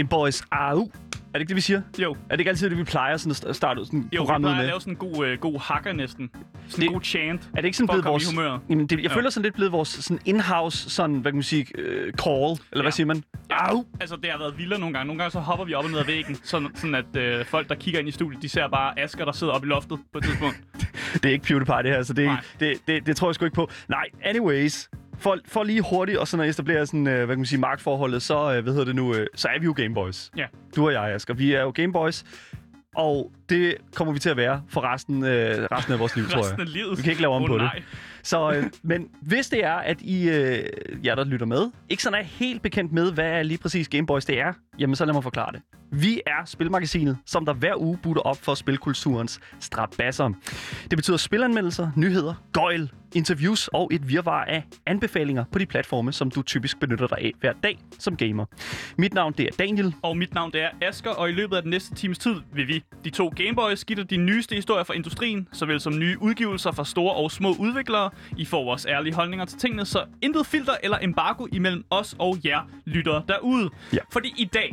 Game Boys, au. Er det ikke det, vi siger? Jo. Er det ikke altid det, vi plejer sådan at starte sådan Jo, vi programmet plejer med? at lave sådan en god, øh, god hakker næsten. Sådan en Det- god chant. Er det ikke sådan blevet vores... humør? Jamen, det, jeg Jo. føler sådan lidt blevet vores sådan in-house, sådan, hvad kan man sige, øh, call, eller hvad Ja. siger man? Ja. Au! Altså, det har været vildere nogle gange. Nogle gange så hopper vi op og ned ad væggen, sådan, sådan at øh, folk, der kigger ind i studiet, de ser bare Asger, der sidder oppe i loftet på et tidspunkt. Det er ikke PewDiePie, det her, så det, er ikke- det, det, det tror jeg sgu ikke på. Nej, anyways. For, for lige hurtigt, og sådan at etablere sådan, øh, hvad kan man sige, magtforholdet, så, øh, hvad hedder det nu, øh, så er vi jo Gameboys. Ja. Du og jeg, Asger. Vi er jo Gameboys, og det kommer vi til at være for resten, øh, resten af vores liv, tror jeg. Resten af livet. Vi kan ikke lave om Åh, på det. nej. Så, øh, men hvis det er, at I, øh, jer der lytter med, ikke sådan er helt bekendt med, hvad lige præcis Gameboys det er, jamen så lad mig forklare det. Vi er Spilmagasinet, som der hver uge butter op for spilkulturens strabasser. Det betyder spilanmeldelser, nyheder, gøjl, interviews og et virvar af anbefalinger på de platforme, som du typisk benytter dig af hver dag som gamer. Mit navn det er Daniel, Og mit navn det er Asker, og i løbet af den næste times tid vil vi, de to Gameboys, give dig de nyeste historier fra industrien, såvel som nye udgivelser fra store og små udviklere. I får vores ærlige holdninger til tingene, så intet filter eller embargo imellem os og jer lyttere derude. Ja. Fordi i dag,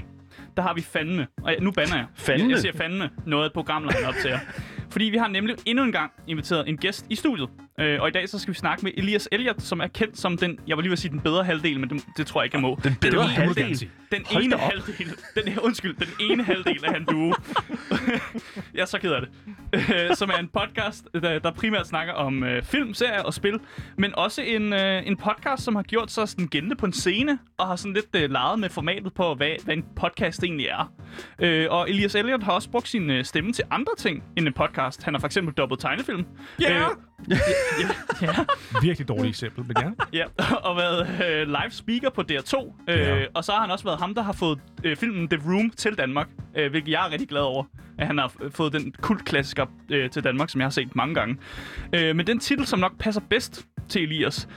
der har vi fandme, og jeg- nu banner jeg. Fandme? Jeg, jeg siger fandme noget af et program op til jer. Fordi vi har nemlig endnu en gang inviteret en gæst i studiet. Øh, og i dag så skal vi snakke med Elias Elliot, som er kendt som den, jeg vil lige vil sige den bedre halvdel, men det, det tror jeg ikke, jeg må. Den bedre du halvdel? Den Hold ene halvdel. Den, undskyld, den ene halvdel af han duo. jeg er så ked af det. Øh, som er en podcast, der, der primært snakker om øh, film, serier og spil. Men også en, øh, en podcast, som har gjort sig sådan gældende på en scene, og har sådan lidt øh, leget med formatet på, hvad, hvad en podcast egentlig er. Øh, og Elias Elliot har også brugt sin øh, stemme til andre ting end en podcast. Han har for eksempel dobbelt tegnefilm. Ja! Øh, ja, ja, Virkelig dårligt eksempel, men ja. Ja, og været øh, live speaker på DR2. Øh, Ja. Og så har han også været ham, der har fået øh, filmen The Room til Danmark. Øh, hvilket jeg er rigtig glad over. At han har fået den kultklassiker øh, til Danmark, som jeg har set mange gange. Øh, men den titel, som nok passer bedst til Elias,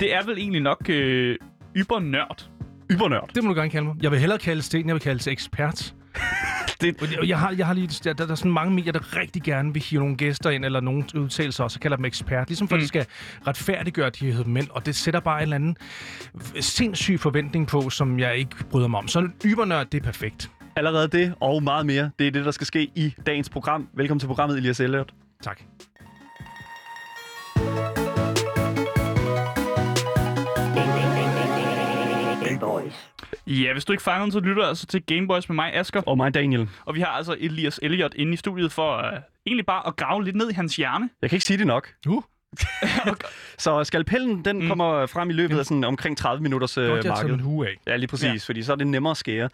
det er vel egentlig nok øh, Ybernørd. Ybernørd. Det må du gerne kalde mig. Jeg vil hellere kalde Sten, jeg vil kalde ekspert. Det, Og Jeg har, jeg har lige, der, der, er sådan mange medier, der rigtig gerne vil hive nogle gæster ind, eller nogle udtalelser, og så kalder dem ekspert. Ligesom for, mm. at de skal retfærdiggøre, at de hedder dem ind. Og det sætter bare en eller anden sindssyg forventning på, som jeg ikke bryder mig om. Så ybernørd, det er perfekt. allerede det og meget mere, det er det, der skal ske i dagens program. Velkommen til programmet, Elias Elliot. Tak. Gameboys. Ja, hvis du ikke fanger den, så lytter altså til Gameboys med mig, Asker. Og mig, Daniel. Og vi har altså Elias Elliot inde i studiet for øh, egentlig bare at grave lidt ned i hans hjerne. Jeg kan ikke sige det nok. Uh, Så skalpellen, den mm. kommer frem i løbet af sådan omkring 30 minutters øh, marked. min hue af. Ja, lige præcis, ja. Ja. fordi så er det nemmere at skære.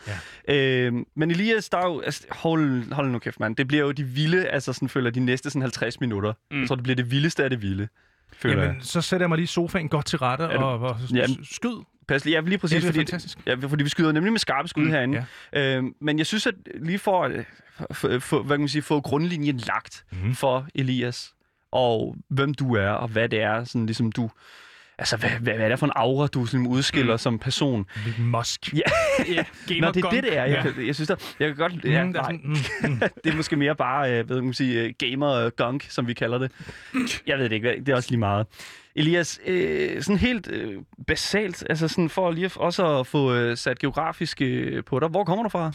Ja. Øh, men Elias, der er jo, altså, hold, hold nu kæft, mand. Det bliver jo de vilde, altså sådan føler de næste sådan 50 minutter. Mm. Jeg tror, det bliver det vildeste af det vilde. Føler Jamen, jeg. så sætter jeg mig lige i sofaen godt til rette du- og, og Jamen, skyd. Pas lige, ja, lige Ja, præcis, det er fordi, fantastisk. ja, fordi vi skyder nemlig med skarpe skud mm, herinde. Ja. Øh, men jeg synes, at lige for at få, få, hvad kan man sige, få grundlinjen lagt mm. for Elias, og hvem du er, og hvad det er, sådan ligesom du... Altså, hvad, hvad, hvad er det for en aura, du sådan udskiller mm. som person? Lidt musk. Ja, Ja, Gamer Nå, det er det, det er. Jeg, Ja. ja. jeg synes, der, jeg kan godt... Ja, Ja, mm, er nej, mm, mm. det er måske mere bare, øh, hvad kan man sige, øh, gamer-gunk, som vi kalder det. Jeg ved det ikke, det er også lige meget. Elias, øh, sådan helt øh, basalt, altså sådan for lige også at få øh, sat geografisk øh, på dig. Hvor kommer du fra?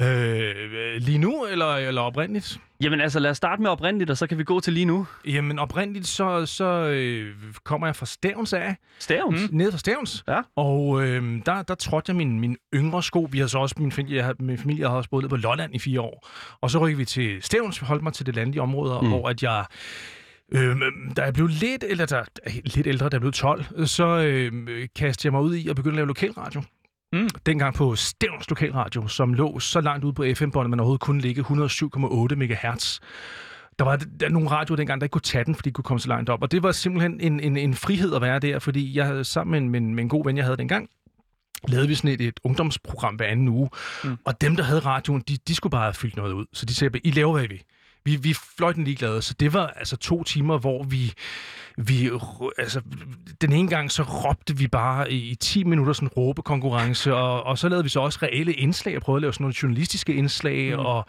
Øh, lige nu, eller, eller oprindeligt? Jamen altså, lad os starte med oprindeligt, og så kan vi gå til lige nu. Jamen oprindeligt, så, så øh, kommer jeg fra Stævns af, Stævns. Mm. nede fra Stævns. Ja. Og øh, der, der trådte jeg min, min yngre sko. Vi har så også, min familie, jeg har- min familie har også boet på Lolland i fire år. Og så rykkede vi til Stævns, holdt mig til det landlige områder, mm. hvor at jeg... Øh, da jeg blev lidt, eller der, lidt ældre, da jeg blev 12, så øh, kastede jeg mig ud i at begynde at lave lokalradio. Mm. Dengang på Stævns Lokalradio, som lå så langt ude på FM-båndet, man overhovedet kunne ligge 107,8 MHz. Der var der nogle radioer dengang, der ikke kunne tage den, fordi de kunne komme så langt op. Og det var simpelthen en, en, en frihed at være der, fordi jeg sammen med en, med med en god ven, jeg havde dengang, lavede vi sådan et, et ungdomsprogram hver anden uge. Mm. Og dem, der havde radioen, de, de skulle bare have fyldt noget ud. Så de sagde, I laver, hvad I vil. Vi, vi fløjt den ligeglade, så det var altså to timer, hvor vi, vi altså, den ene gang så råbte vi bare i, i 10 minutter sådan en råbekonkurrence, og, og så lavede vi så også reelle indslag, og prøvede at lave sådan nogle journalistiske indslag, mm. og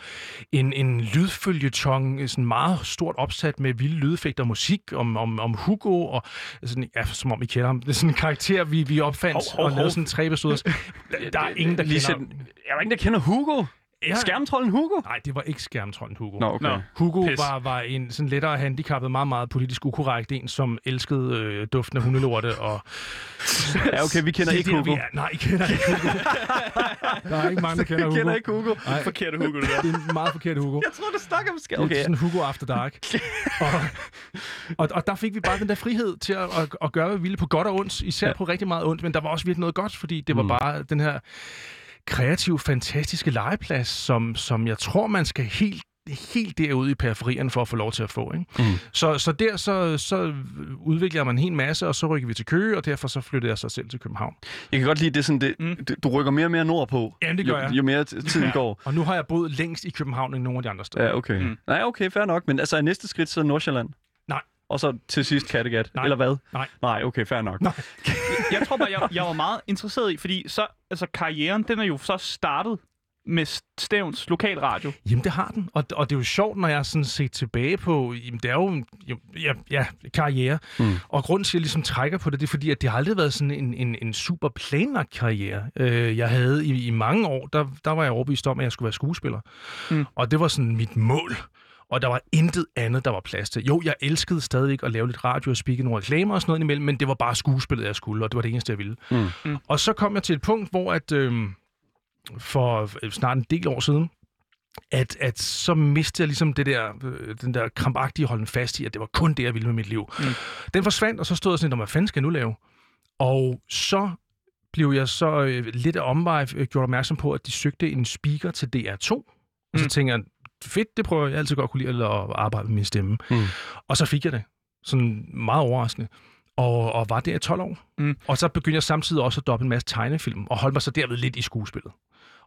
en, en lydfølgetong, sådan meget stort opsat med vilde lydeffekter og musik om, om, om Hugo, og sådan, ja, som om I kender ham. Det er sådan en karakter, vi, vi opfandt Hov, hov, og lavede hov. sådan tre episoder. Der er ingen, der Lige kender... Er der ingen, der kender Hugo? Ja. Skærmtrollen Hugo? Nej, det var ikke skærmtrollen Hugo. Nå, okay. Nå. Hugo Pis. var, var en sådan lettere handicappet, meget, meget politisk ukorrekt en, som elskede øh, duften af hundelorte. Og Ja, okay, vi kender Det er ikke der, Hugo. Vi er. Nej, I kender ikke Hugo. der er ikke mange, der kender Vi Hugo. kender ikke Hugo. Nej, Forkerte Hugo, det der. det er en meget forkert Hugo. Jeg tror, du snakker om skær. Okay. Det er sådan Hugo After Dark. og, og, og der fik vi bare den der frihed til at, at, at gøre, hvad vi ville på godt og ondt. Især Ja. på rigtig meget ondt, men der var også virkelig noget godt, fordi det var mm. bare den her kreative, fantastiske legeplads, som, som jeg tror, man skal helt helt derude i periferierne for at få lov til at få. Ikke? Mm. Så, så der så, så udvikler mig en hel masse, og så rykker vi til Køge, og derfor så flyttede jeg så selv til København. Jeg kan godt lide, det sådan, det, Mm. det, du rykker mere og mere nordpå. Jamen, det gør jo, jeg. jo mere tiden går. Og nu har jeg boet længst i København end nogen af de andre steder. Ja, okay. Mm. Nej, okay, fair nok. Men altså, er næste skridt så Nordsjælland? Og så til sidst Kattegat? Nej. Eller hvad? Nej. Nej, okay, fair nok. Nej. Jeg tror bare, jeg, jeg var meget interesseret i, fordi så, altså, karrieren, den er jo så startet med Stævns lokalradio. Jamen, det har den. Og, og det er jo sjovt, når jeg sådan set tilbage på, jamen, det er jo, en- jo ja, ja, karriere. Mm. Og grunden til, at jeg ligesom trækker på det, det er fordi, at det har aldrig været sådan en, en, en super planlagt karriere. Øh, jeg havde i, i mange år, der, der var jeg overbevist om, at jeg skulle være skuespiller. Mm. Og det var sådan mit mål. Og der var intet andet, der var plads til. Jo, jeg elskede stadig at lave lidt radio og spikke nogle reklamer og sådan noget imellem, men det var bare skuespillet, jeg skulle, og det var det eneste, jeg ville. Mm. Mm. Og så kom jeg til et punkt, hvor at, øh, for snart en del år siden, at, at så mistede jeg ligesom det der, øh, den der krampagtige holden fast i, at det var kun det, jeg ville med mit liv. Mm. Den forsvandt, og så stod jeg sådan, lidt, "Nå, hvad fanden skal jeg nu lave? Og så blev jeg så øh, lidt af omvej øh, gjort opmærksom på, at de søgte en speaker til DR2. Og så Mm. tænker jeg, fedt, det prøver jeg altid godt kunne lide at arbejde med min stemme. Mm. Og så fik jeg det. Sådan meget overraskende. Og, og var der i 12 år. Mm. Og så begyndte jeg samtidig også at doppe en masse tegnefilm, og holde mig så derved lidt i skuespillet.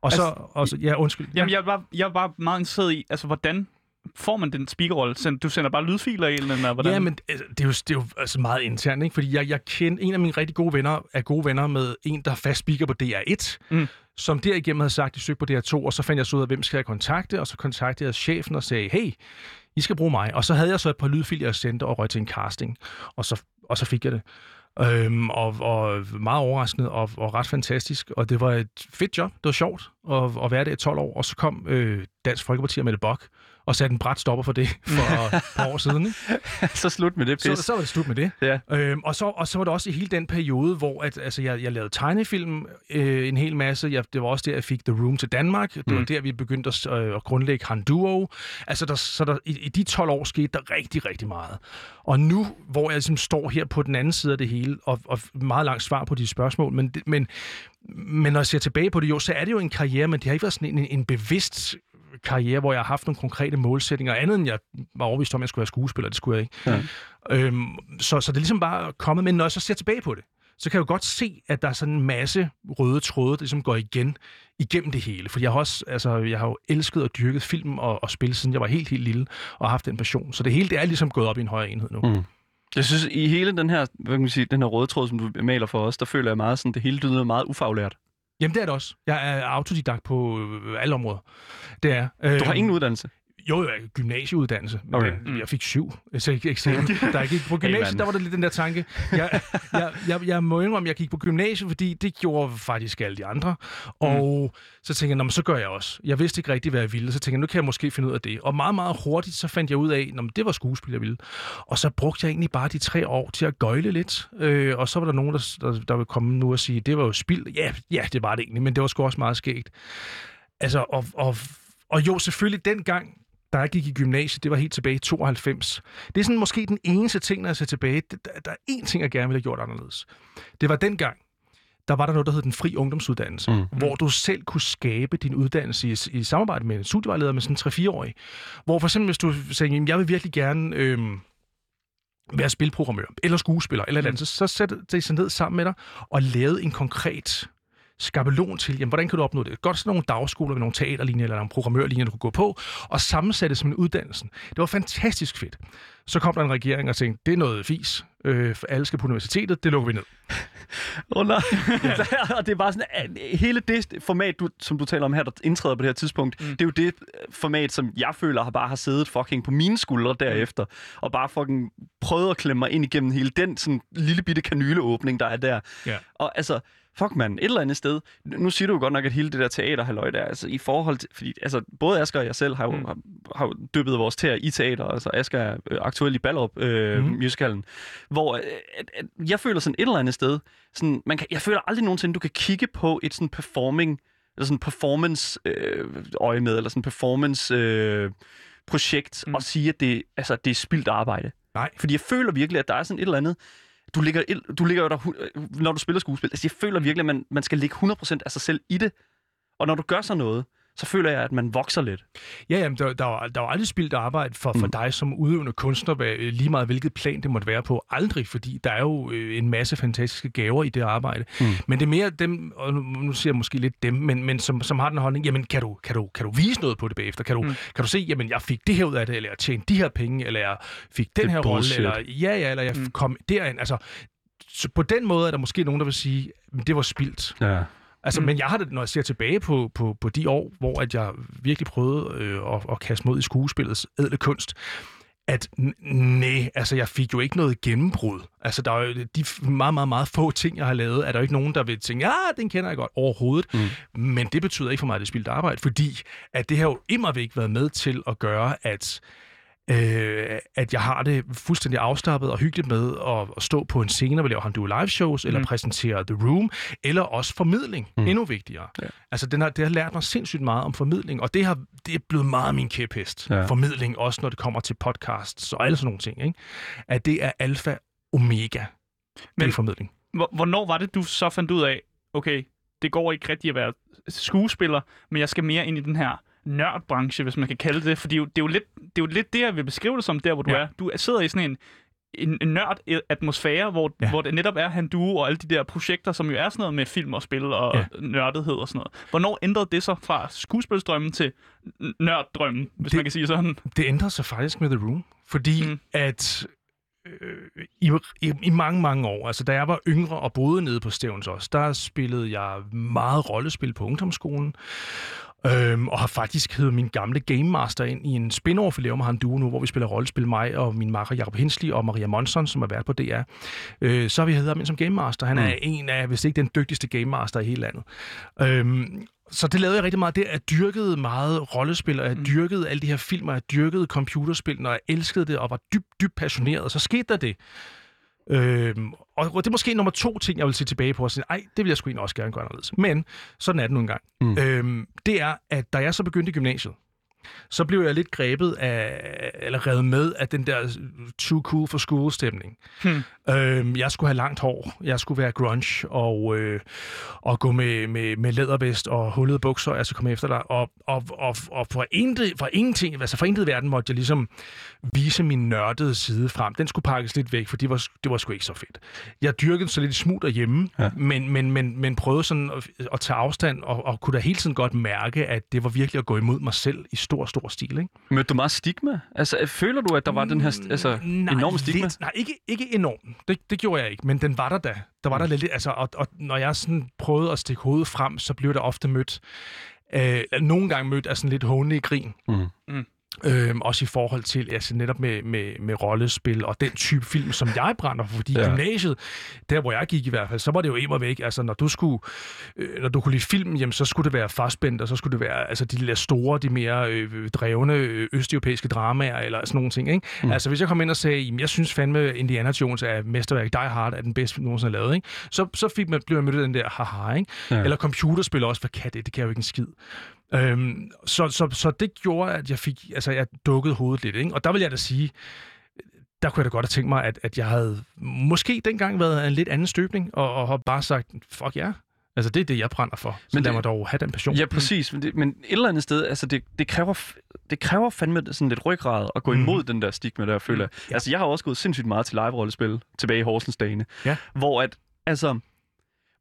Og så, Altså, og så ja, undskyld. Jamen, jeg var, jeg var meget interesseret i, altså, hvordan får man den speakerrolle? Du sender bare lydfiler i, eller hvordan? Ja, men altså, det er jo, det er jo altså meget internt, ikke? Fordi jeg, jeg kender en af mine rigtig gode venner, er gode venner med en, der er fast speaker på DR1, Mm som derigennem havde sagt, at de søgte på DR2, og så fandt jeg så ud af, hvem skal jeg kontakte, og så kontaktede jeg chefen og sagde, hey, I skal bruge mig. Og så havde jeg så et par lydfiler, jeg sendte og røg til en casting, og så, og så fik jeg det. Øhm, og, og meget overraskende og, og ret fantastisk, og det var et fedt job. Det var sjovt at, at være der i 12 år, og så kom øh, Dansk Folkeparti og Mette Bock og satte en bræt stopper for det for et par år siden. Ikke? så slut med det Så, pis. så var det slut med det. Ja. Øhm, og, så, og så var det også i hele den periode, hvor at, altså, jeg, jeg lavede tegnefilm øh, en hel masse. Jeg, det var også der, jeg fik The Room til Danmark. Det var Mm. der, vi begyndte at, øh, at grundlægge Han Duo. Altså, der, så der, i, i de 12 år skete der rigtig, rigtig meget. Og nu, hvor jeg ligesom står her på den anden side af det hele, og, og meget langt svar på de spørgsmål, men, men, men når jeg ser tilbage på det, jo, så er det jo en karriere, men det har ikke været sådan en, en bevidst karriere, hvor jeg har haft nogle konkrete målsætninger, andet end jeg var overbevist om, at jeg skulle være skuespiller, det skulle jeg ikke. Ja. Øhm, så, så det er ligesom bare kommet, men når jeg så ser tilbage på det, så kan jeg jo godt se, at der er sådan en masse røde tråde, der ligesom går igen igennem det hele. For jeg har også, altså, jeg har jo elsket og dyrket film og, og spil, siden jeg var helt, helt lille, og har haft den passion. Så det hele, det er ligesom gået op i en højere enhed nu. Mm. Jeg synes, i hele den her, hvad kan man sige, den her røde tråd, som du maler for os, der føler jeg meget sådan, det hele lyder meget ufaglært. Jamen, det er det også. Jeg er autodidakt på øh, alle områder. Det er. Øh, Du har ingen uddannelse. Jo, jo, gymnasieuddannelse. Men Okay. den, jeg fik syv. Eksamen. Der jeg gik på gymnasiet, der var der lidt den der tanke. Jeg, jeg, jeg, jeg må indrømme, at jeg gik på gymnasiet, fordi det gjorde faktisk alle de andre. Og så tænkte jeg, "Nå, men så gør jeg også. Jeg vidste ikke rigtig, hvad jeg ville. Så tænkte jeg, nu kan jeg måske finde ud af det. Og meget, meget hurtigt, så fandt jeg ud af, at det var skuespil, jeg ville. Og så brugte jeg egentlig bare de tre år til at gøjle lidt. Øh, og så var der nogen, der, der, der ville komme nu og sige, det var jo spild. Ja, ja, det var det egentlig, men det var sgu også meget skægt. Altså, og, og, og jo, selvfølgelig dengang, da jeg gik i gymnasiet, det var helt tilbage i 92. Det er sådan måske den eneste ting, når jeg ser tilbage. Der, der er én ting, jeg gerne ville have gjort anderledes. Det var dengang, der var der noget, der hed den fri ungdomsuddannelse, Mm. mm. hvor du selv kunne skabe din uddannelse i, i samarbejde med en studievejleder med sådan 3-4-årig. Hvor for eksempel, hvis du sagde, "Jamen, jeg vil virkelig gerne øhm, være spilprogrammør, eller skuespiller, eller eller andet, så, så satte de sig ned sammen med dig og lavede en konkret skabelon til, jamen, hvordan kan du opnå det? Godt sådan nogle dagskoler med nogle teaterlinjer eller nogle programmørlinjer, du kunne gå på, og sammensætte det som en uddannelse. Det var fantastisk fedt. Så kom der en regering og tænkte, det er noget fis, øh, for alle skal på universitetet, det lukker vi ned. Oh, nej. og det er bare sådan, hele det format, du, som du taler om her, der indtræder på det her tidspunkt, mm. det er jo det format, som jeg føler har bare har siddet fucking på mine skuldre derefter, og bare fucking prøvet at klemme mig ind igennem hele den sådan lille bitte kanyleåbning, der er der. Ja. Og altså, fuck man, et eller andet sted. Nu siger du jo godt nok, at hele det der teaterhalløj der, altså i forhold til, fordi altså, både Asger og jeg selv har jo, mm. har, har jo dyppet vores tæer i teater, altså Asger er øh, aktuel i Ballerup øh, mm. musicalen, hvor øh, at, jeg føler sådan et eller andet sted, sådan, man kan, jeg føler aldrig nogensinde, du kan kigge på et sådan performing, eller sådan performance øh, øje med, eller sådan performance øh, projekt, mm. og sige, at det, altså, det er spildt arbejde. Nej. Fordi jeg føler virkelig, at der er sådan et eller andet, du ligger, du ligger jo der, øh, når du spiller skuespil, altså jeg føler virkelig, at man, man skal lægge 100% af sig selv i det. Og når du gør sådan noget, så føler jeg, at man vokser lidt. Ja, jamen, der, der, var, der var aldrig spildt arbejde for, for Mm. dig som udøvende kunstner, hvad- lige meget hvilket plan det måtte være på. Aldrig, fordi der er jo øh, en masse fantastiske gaver i det arbejde. Mm. Men det er mere dem, og nu, siger jeg måske lidt dem, men, men som, som har den holdning, jamen kan du, kan, du, kan du vise noget på det bagefter? Kan du, mm. kan du se, jamen jeg fik det her ud af det, eller jeg tjente de her penge, eller jeg fik den Det er her rolle, eller ja, ja, eller jeg mm. kom derind. Altså, så på den måde er der måske nogen, der vil sige, at det var spildt. Ja. Altså, Mm. men jeg har det, når jeg ser tilbage på, på, på de år, hvor at jeg virkelig prøvede øh, at, at kaste mod i skuespillets ædle kunst, at nej, altså jeg fik jo ikke noget gennembrud. Altså der er jo de meget, meget, meget få ting, jeg har lavet, er der jo ikke nogen, der vil tænke, ja, den kender jeg godt overhovedet. Mm. Men det betyder ikke for mig, at det er spildt arbejde, fordi at det har jo immer væk været med til at gøre, at øh, at jeg har det fuldstændig afslappet og hyggeligt med at, at stå på en scene og lave han duo live shows, eller Mm. præsentere The Room, eller også formidling. Mm. Endnu vigtigere. Ja. Altså, den har, det har lært mig sindssygt meget om formidling, og det, har, det er blevet meget min kæphest. Ja. Formidling, også når det kommer til podcasts og alle sådan nogle ting. Ikke? At det er alfa omega. Men, det Men- formidling. Hvor- Hvornår var det, du så fandt ud af, okay, det går ikke rigtigt at være skuespiller, men jeg skal mere ind i den her nørdbranche, hvis man kan kalde det. Fordi det er jo lidt det, er jo lidt det jeg vil beskrive det som, der hvor du Ja. er. Du sidder i sådan en, en, en nørd-atmosfære, hvor, ja. Hvor det netop er han du og alle de der projekter, som jo er sådan noget med film og spil og Ja. nørdethed og sådan noget. Hvornår ændrede det sig fra skuespilsdrømmen til nørddrømmen, hvis Det- man kan sige sådan? Det ændrede sig faktisk med The Room, fordi mm. at øh, i, i, i mange, mange år, altså da jeg var yngre og boede nede på Stævns også, der spillede jeg meget rollespil på ungdomsskolen, øhm, og har faktisk heddet min gamle Game Master ind i en spin-off, vi laver med han duo nu, hvor vi spiller rollespil, mig og min makker Jacob Hensley og Maria Monson, som er vært på DR. Øh, så har vi heddet ham ind som Game Master. Han er Mm. en af, hvis ikke den dygtigste Game Master i hele landet. Øhm, så det lavede jeg rigtig meget. Det jeg dyrkede meget rollespil, og jeg Mm. dyrkede alle de her film, og jeg dyrkede computerspil, når jeg elskede det og var dybt, dybt passioneret. Og så skete der det. Øhm, og det er måske nummer to ting, jeg vil se tilbage på og sige, ej, det vil jeg sgu egentlig også gerne gøre anderledes. Men sådan er det nu engang. Mm. Øhm, det er, at da jeg så begyndte i gymnasiet, så blev jeg lidt grebet af, eller revet med af den der too cool for school stemning. Hmm. Øhm, jeg skulle have langt hår, jeg skulle være grunge og, øh, og gå med, med, med lædervest og hullede bukser, altså komme efter dig. Og, og, og, og for, intet, for ingenting, altså for intet i verden måtte jeg ligesom vise min nørdede side frem. Den skulle pakkes lidt væk, for det var, det var sgu ikke så fedt. Jeg dyrkede så lidt smut derhjemme, ja. men, men, men, men prøvede sådan at, at tage afstand, og, og kunne da hele tiden godt mærke, at det var virkelig at gå imod mig selv i stor, stor stil. Ikke? Mødte du meget stigma? Altså, føler du, at der var den her altså, Nej, enorm stigma? Lidt, nej, ikke, ikke enorm. Det, det gjorde jeg ikke, men den var der da. Der var der lidt, altså, og, og når jeg sådan prøvede at stikke hovedet frem, så blev der ofte mødt, øh, nogle gange mødt af sådan lidt hånlige grin. Mm. Mm. Øhm, også i forhold til altså netop med, med, med rollespil og den type film, som jeg brænder for. Fordi Ja. gymnasiet, der hvor jeg gik i hvert fald, så var det jo immer væk. Altså når du skulle, øh, når du kunne lide film, jamen, så skulle det være fastbændt, og så skulle det være altså, de der store, de mere øh, drevne øh, østeuropæiske dramaer, eller sådan nogle ting. Ikke? Mm. Altså hvis jeg kom ind og sagde, jamen, jeg synes fandme, Indiana Jones er mesterværk, Die Hard er den bedste, vi nogensinde har lavet, ikke? Så, så fik man, blev man mødt af den der haha, ikke? Ja. Eller computerspil også, kan det? Det kan jeg jo ikke en skid. Øhm, så, så, så det gjorde, at jeg fik, altså jeg dukkede hovedet lidt, ikke? Og der vil jeg da sige, der kunne jeg da godt have tænkt mig, at, at jeg havde måske dengang været en lidt anden støbning, og, og har bare sagt, fuck ja. Yeah. Altså det er det, jeg brænder for. Så Men lad det- mig dog have den passion. Ja, præcis. Men, det, men et eller andet sted, altså det, det, kræver, det kræver fandme sådan lidt ryggrad at gå Mhm. imod den der stigma, der føler jeg. Ja. Altså jeg har også gået sindssygt meget til live-rollespil tilbage i Horsens dagene. Ja. Hvor at, altså,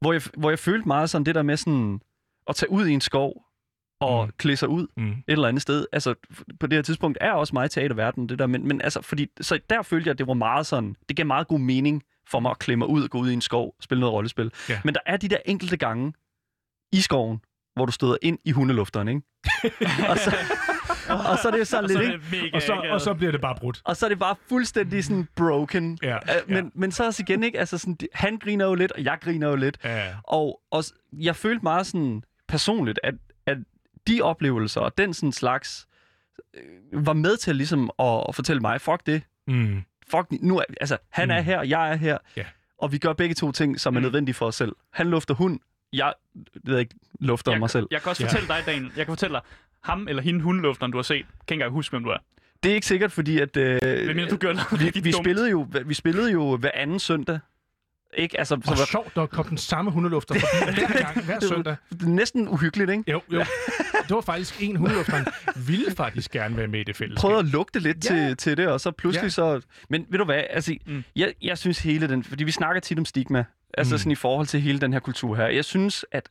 hvor, jeg, hvor jeg følte meget sådan det der med sådan at tage ud i en skov og Mm. mm. klæde sig ud Mm. et eller andet sted. Altså, på det her tidspunkt er også mig teaterverden, det der, men, men altså, fordi, så der følte jeg, at det var meget sådan, det gav meget god mening for mig at klæde mig ud og gå ud i en skov, spille noget rollespil. Ja. Men der er de der enkelte gange i skoven, hvor du støder ind i hundelufteren, ikke? og, så, og så er det jo sådan Og lidt, så ikke? mega Og, så, og så bliver det bare brudt. Og så er det bare fuldstændig sådan broken. Ja, Uh, men, ja. men så også igen, ikke? Altså sådan, han griner jo lidt, og jeg griner jo lidt. Ja. Og, og jeg følte meget sådan personligt, at, at de oplevelser og den sådan slags øh, var med til ligesom at, at fortælle mig, fuck det, Mm. fuck, nu er, altså, han er Mm. her, jeg er her, Ja. og vi gør begge to ting, som er Mm. nødvendige for os selv. Han lufter hund, jeg ved ikke, lufter jeg, mig selv. Jeg kan også Ja. fortælle dig, Daniel. Jeg kan fortælle dig, ham eller hende hundelufteren, du har set, kan ikke engang huske, hvem du er. Det er ikke sikkert, fordi at... Øh, Hvem mener, du gør noget vi, vi, dumt? spillede jo, vi spillede jo hver anden søndag. Ikke? Altså, så Og var, sjovt, der kom den samme hundelufter forbi hver gang, hver det søndag. var næsten uhyggeligt, ikke? Jo, jo. Det var faktisk en hundelufter, ville faktisk gerne være med i det fællesskab. prøvede at lugte lidt Ja. til, til det, og så pludselig Ja. så... Men ved du hvad, altså, Mm. jeg, jeg synes hele den... Fordi vi snakker tit om stigma, altså Mm. sådan i forhold til hele den her kultur her. Jeg synes, at...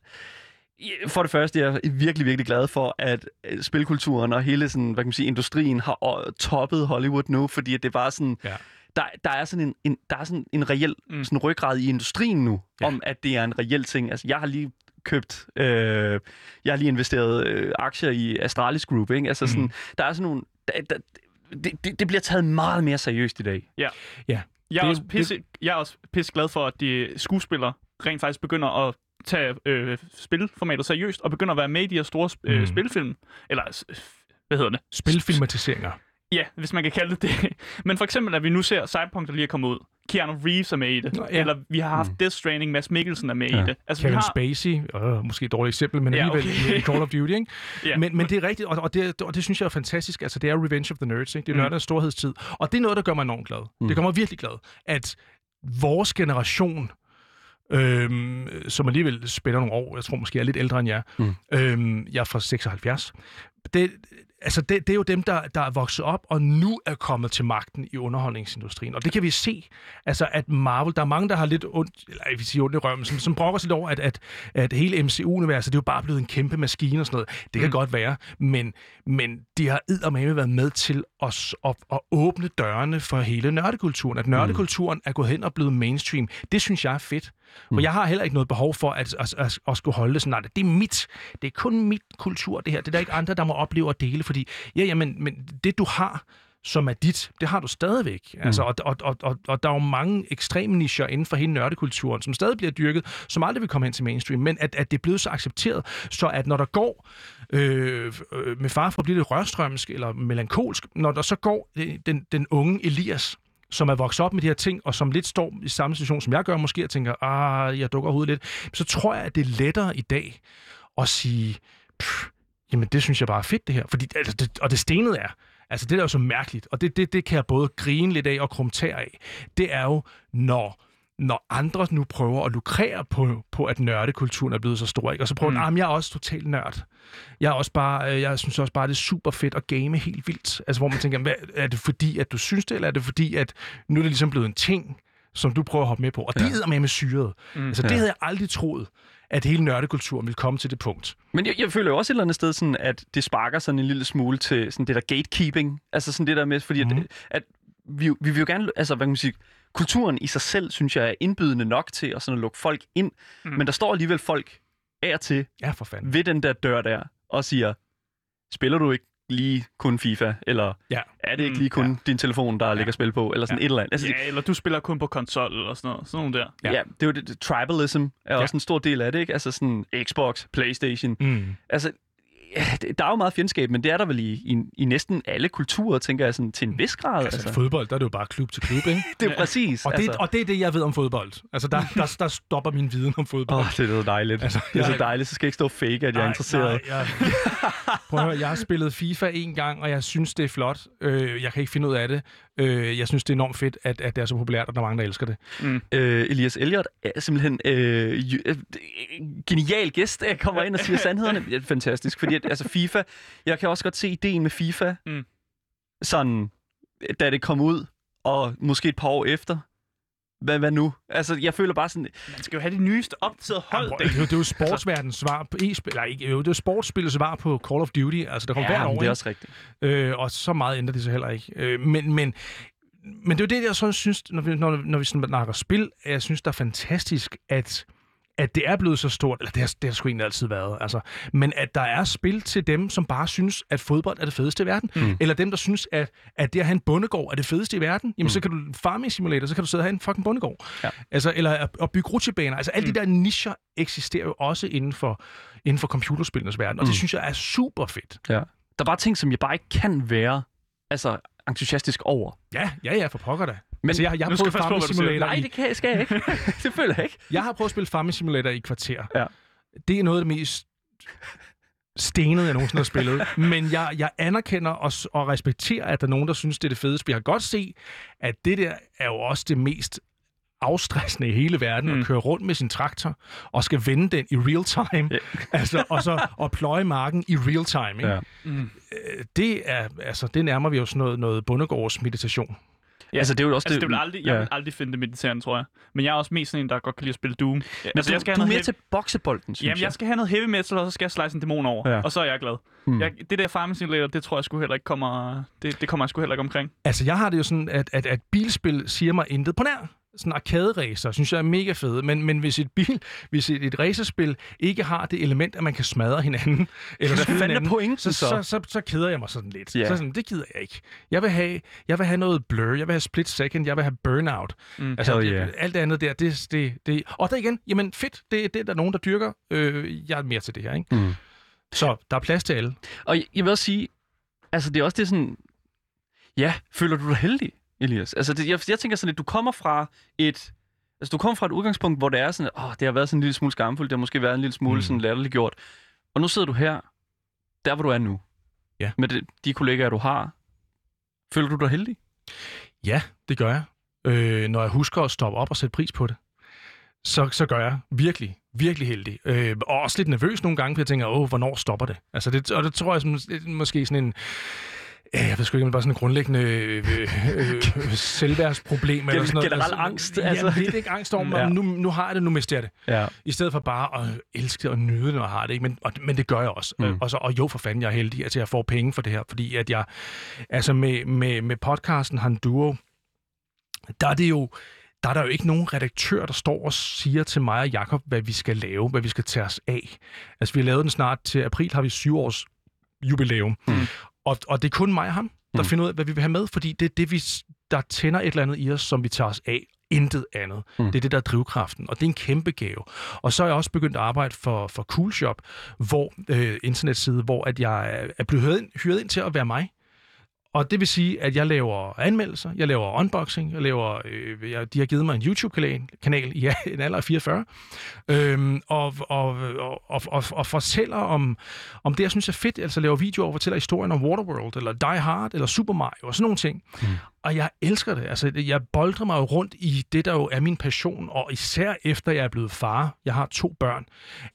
For det første jeg er jeg virkelig, virkelig glad for, at øh, spilkulturen og hele sådan, hvad kan man sige, industrien har øh, toppet Hollywood nu, fordi det var sådan... Ja. Der, der er sådan en, en, der er sådan en reel Mm. sådan ryggrad i industrien nu, Ja. ja. om at det er en reel ting. Altså, jeg har lige købt, øh, jeg har lige investeret øh, aktier i Astralis Group, ikke? Altså sådan, Mm. der er sådan nogle, der, der, det, det, det bliver taget meget mere seriøst i dag. Jeg er, Det- også pisse, jeg er også pisse glad for, at de skuespillere rent faktisk begynder at tage øh, spilformatet seriøst, og begynder at være med i de her store øh, Mm. spilfilm. Eller, hvad hedder det? Spilfilmatiseringer. Ja, hvis man kan kalde det det. Men for eksempel, at vi nu ser Cyberpunk, der lige er kommet ud. Keanu Reeves er med i det. Nå, ja. Eller vi har haft Mm. Death Stranding, Mads Mikkelsen er med Ja. i det. Altså, vi Kevin har... Spacey, øh, måske et dårligt eksempel, men Ja, alligevel okay. i Call of Duty, ikke? Ja. Men, men det er rigtigt, og, og, det, og det synes jeg er fantastisk. Altså, det er Revenge of the Nerds, ikke? Det er Mm. nørdernes storhedstid. Og det er noget, der gør mig enormt glad. Mm. Det gør mig virkelig glad, at vores generation, øhm, som alligevel spænder nogle år, jeg tror måske jeg er lidt ældre end jer, Mm. øhm, jeg er fra 76, det, altså det, det er jo dem, der, der er vokset op og nu er kommet til magten i underholdningsindustrien. Og det kan vi se, altså at Marvel, der er mange, der har lidt ondt, eller jeg vil sige ondt i røven, som, som brokker sig lidt over, at, at, at hele MCU-universet, det er jo bare blevet en kæmpe maskine og sådan noget. Det kan Mm. godt være, men, men de har eddermame været med til at, s- at, at åbne dørene for hele nørdekulturen. At nørdekulturen er gået hen og blevet mainstream. Det synes jeg er fedt. For Mm. jeg har heller ikke noget behov for at, at, at, at skulle holde det sådan, nej, det er mit. Det er kun mit kultur, det her. Det er der ikke andre, der må opleve at dele, fordi ja, jamen, men det du har, som er dit, det har du stadigvæk. Altså, og, og, og, og, og der er jo mange ekstreme nischer inden for hele nørdekulturen, som stadig bliver dyrket, som aldrig vil komme hen til mainstream, men at, at det er blevet så accepteret, så at når der går øh, øh, med far for at blive lidt rørstrømsk eller melankolsk, når der så går øh, den, den unge Elias, som er vokset op med de her ting, og som lidt står i samme situation, som jeg gør måske, og tænker, ah, jeg dukker hovedet lidt, så tror jeg, at det er lettere i dag at sige, pff, jamen det synes jeg bare er fedt det her. Fordi, altså, det, og det stenede er, altså det der er jo så mærkeligt, og det, det, det kan jeg både grine lidt af og krumtere af, det er jo, når når andre nu prøver at lukrere på, på at nørdekulturen er blevet så stor, ikke? og så prøver Mm. jeg er også totalt nørd. Jeg er også bare, øh, jeg synes også bare, det er super fedt at game helt vildt. Altså, hvor man tænker, hvad, er det fordi, at du synes det, eller er det fordi, at nu er det ligesom blevet en ting, som du prøver at hoppe med på? Og det Ja. er med med syret. Mm. Altså, det Ja. havde jeg aldrig troet, at hele nørdekulturen ville komme til det punkt. Men jeg, jeg føler jo også et eller andet sted, sådan, at det sparker sådan en lille smule til sådan det der gatekeeping. Altså sådan det der med, fordi Mhm. at, at vi, vi vil jo gerne, altså hvad kan man sige, kulturen i sig selv, synes jeg, er indbydende nok til at, sådan at lukke folk ind. Mm. Mm. Men der står alligevel folk af og til Ja, for fanden. ved den der dør der og siger, spiller du ikke lige kun FIFA? Eller Ja. er det ikke Mm, lige kun ja. din telefon, der ligger spil på? Eller sådan Ja. et eller andet. Altså, Ja, eller du spiller kun på konsol eller sådan noget. Sådan nogle der. ja. ja, det er jo det, tribalism er Ja. også en stor del af det, ikke? Altså sådan Xbox, Playstation. Mm. Altså, ja, der er jo meget fjendskab, men det er der vel i, i, i næsten alle kulturer, tænker jeg, sådan, til en vis grad. Altså, Altså, fodbold, der er det jo bare klub til klub, ikke? det er jo præcis. Og det, altså, og det er det, jeg ved om fodbold. Altså, der, der, der stopper min viden om fodbold. Åh, det er så dejligt. Altså, det er så jeg- dejligt, så skal jeg ikke stå fake, at jeg er interesseret. Nej, jeg... Prøv at høre, jeg har spillet FIFA en gang, og jeg synes, det er flot. Øh, jeg kan ikke finde ud af det. Øh, jeg synes, det er enormt fedt, at, at det er så populært, og der er mange, der elsker det. Øh, Elias Elliot er simpelthen øh, øh, genial gæst, der kommer ind og siger sandhederne. Det er fantastisk, fordi at, altså FIFA, jeg kan også godt se ideen med FIFA, Mm. sådan, da det kom ud, og måske et par år efter, hvad, hvad nu? Altså, jeg føler bare sådan... Man skal jo have de nyeste opdaterede hold. Jamen, det, er jo- det er jo sportsverdens svar på e-spil. Nej, ikke, jo, det er jo sportsspillets svar på Call of Duty. Altså, der kommer hvert år, det er ikke? også rigtigt. Øh, og så meget ændrer det sig heller ikke. Øh, men, men, men det er jo det, jeg så synes, når vi, når, når vi sådan snakker spil, at jeg synes, der er fantastisk, at at det er blevet så stort, eller det har, det har sgu egentlig altid været, altså, men at der er spil til dem, som bare synes, at fodbold er det fedeste i verden, mm. eller dem, der synes, at, at det at have en bondegård er det fedeste i verden, jamen mm. så kan du farming simulator, så kan du sidde og have en fucking bondegård. Ja. Altså, eller at, at bygge rutsjebaner. Altså, alle mm. de der nischer eksisterer jo også inden for, inden for computerspillenes verden, og mm. det synes jeg er super fedt. Ja. Der er bare ting, som jeg bare ikke kan være altså, entusiastisk over. Ja, ja, ja, for pokker da. Men altså, jeg, jeg, har prøvet Farming. Simulator Nej, det kan skal jeg ikke. jeg ikke. jeg har prøvet at spille Farming Simulator i kvarter. Ja. Det er noget af det mest stenede, jeg nogensinde har spillet. Men jeg, jeg anerkender og, og respekterer, at der er nogen, der synes, det er det fedeste. Jeg kan godt se, at det der er jo også det mest afstressende i hele verden, mm. At køre rundt med sin traktor og skal vende den i real time, Ja. altså, og så og pløje marken i real time. Ikke? Ja. Mm. Det er altså det nærmer vi jo sådan noget, noget bundegårds meditation. Ja. Altså, det er jo også Altså, det vil aldrig, jeg ja. vil aldrig finde det mediterende, tror jeg. Men jeg er også mest sådan en, der godt kan lide at spille Doom. Men altså, du, jeg skal du have er mere heavy- til boksebolden, synes Jamen, jeg skal have noget heavy metal, og så skal jeg slice en dæmon over. Ja. Og så er jeg glad. Mm. Jeg, det der Farming Simulator, det tror jeg sgu heller ikke kommer... Det, det kommer jeg sgu heller ikke omkring. Altså, jeg har det jo sådan, at, at, at bilspil siger mig intet på nær. Sådan arcade-racer, synes jeg er mega fede. Men, men hvis et bil, hvis et, et racerspil ikke har det element, at man kan smadre hinanden, eller skyde hinanden, pointen så, så? så, så, så keder jeg mig sådan lidt. Ja. Så sådan, det gider jeg ikke. Jeg vil, have, jeg vil have noget blur, jeg vil have split second, jeg vil have burnout. Mm. Altså, det, yeah. alt det andet der, det, det, det... Og der igen, jamen fedt, det, det er der nogen, der dyrker. Øh, jeg er mere til det her, ikke? Mm. Så der er plads til alle. Og jeg- jeg vil også sige, altså det er også det sådan, ja, føler du dig heldig, Elias? Altså det, jeg, jeg tænker sådan lidt, du kommer fra et, altså du kommer fra et udgangspunkt, hvor det er sådan, åh, det har været sådan en lille smule skamfuldt, det har måske været en lille smule Mm. sådan latterligt gjort. Og nu sidder du her, der hvor du er nu. Ja. Med det, de kollegaer, du har. Føler du dig heldig? Ja, det gør jeg. Øh, når jeg husker at stoppe op og sætte pris på det, så, så gør jeg virkelig, virkelig heldig. Øh, og også lidt nervøs nogle gange, for jeg tænker, åh, hvornår stopper det? Altså, det, og det tror jeg som, måske sådan en... Jeg ved sgu ikke, om det bare sådan en grundlæggende øh, øh, øh, selvværdsproblem eller sådan noget. generel Altså, angst, Ja, altså. lidt ikke angst over, Ja. ja. nu, nu har jeg det, nu mister jeg det. Ja. I stedet for bare at elske og nyde det, når jeg har det. Ikke? Men, og, men det gør jeg også. Mm. Og, så, og jo, for fanden, jeg er heldig, at jeg får penge for det her. Fordi at jeg, altså med, med, med podcasten Han Duo, der er det jo, der er der jo ikke nogen redaktør, der står og siger til mig og Jakob, hvad vi skal lave, hvad vi skal tage os af. Altså, vi har lavet den snart til april, har vi syv års jubilæum. Mm. Og, og det er kun mig og ham, der Mm. finder ud af, hvad vi vil have med, fordi det er det, vi, der tænder et eller andet i os, som vi tager os af. Intet andet. Mm. Det er det, der er drivkraften, og det er en kæmpe gave. Og så er jeg også begyndt at arbejde for, for Coolshop, hvor øh, internetside, hvor at jeg er- er blevet hyret ind, hyret ind til at være mig. Og det vil sige, at jeg laver anmeldelser, jeg laver unboxing, jeg laver, øh, jeg, de har givet mig en YouTube-kanal kanal i en alder af 44, øhm, og, og, og, og, og, og fortæller om, om det, jeg synes er fedt, altså laver videoer og fortæller historien om Waterworld, eller Die Hard, eller Super Mario, og sådan nogle ting. Mm. Og jeg elsker det. Altså, jeg boldrer mig jo rundt i det, der jo er min passion, og især efter jeg er blevet far, jeg har to børn,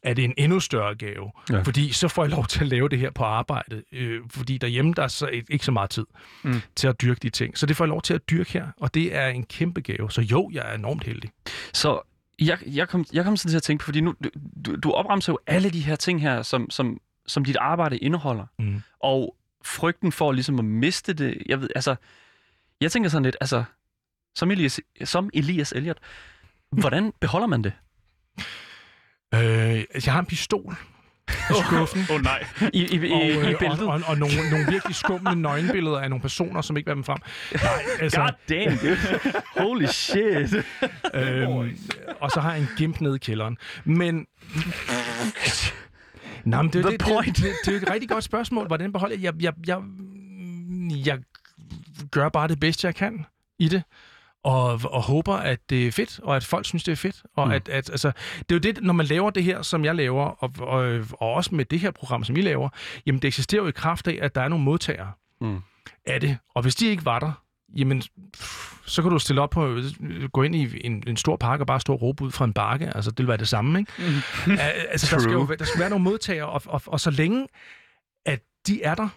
er det en endnu større gave. Ja. Fordi så får jeg lov til at lave det her på arbejde, øh, fordi derhjemme der er så ikke ikke så meget tid Mm. til at dyrke de ting. Så det får jeg lov til at dyrke her, og det er en kæmpe gave. Så jo, jeg er enormt heldig. Så jeg, jeg, kom, jeg kom sådan til at tænke på, fordi nu, du, du, du opremser jo alle de her ting her, som, som, som dit arbejde indeholder. Mm. Og frygten for ligesom at miste det, jeg ved, altså, jeg tænker sådan lidt, altså, som Elias, som Elias Elliot, hvordan beholder man det? Øh, jeg har en pistol i skuffen. Åh oh, nej. I, i, i, og, i øh, bæltet? og, og, og nogle, nogle virkelig skumle nøgenbilleder af nogle personer, som ikke have dem frem. Nej, altså, God damn, dude. Holy shit. øhm, og så har jeg en gimp nede i kælderen. Men... Nå, men det, er det, det, det, det, det, er et rigtig godt spørgsmål. Hvordan beholder. Jeg, jeg, jeg, jeg gør bare det bedste, jeg kan i det. Og, og håber, at det er fedt, og at folk synes, det er fedt. Og Mm. at, at, altså, det er jo det, når man laver det her, som jeg laver, og, og, og også med det her program, som I laver, jamen det eksisterer jo i kraft af, at der er nogle modtagere Mm. af det. Og hvis de ikke var der, jamen, pff, så kan du stille op på, gå ind i en, en stor park og bare stå og råbe ud fra en bakke. Altså, det vil være det samme, ikke? Mm. Al- altså, der skal, jo, der skal være nogle modtagere, og, og, og så længe, at de er der,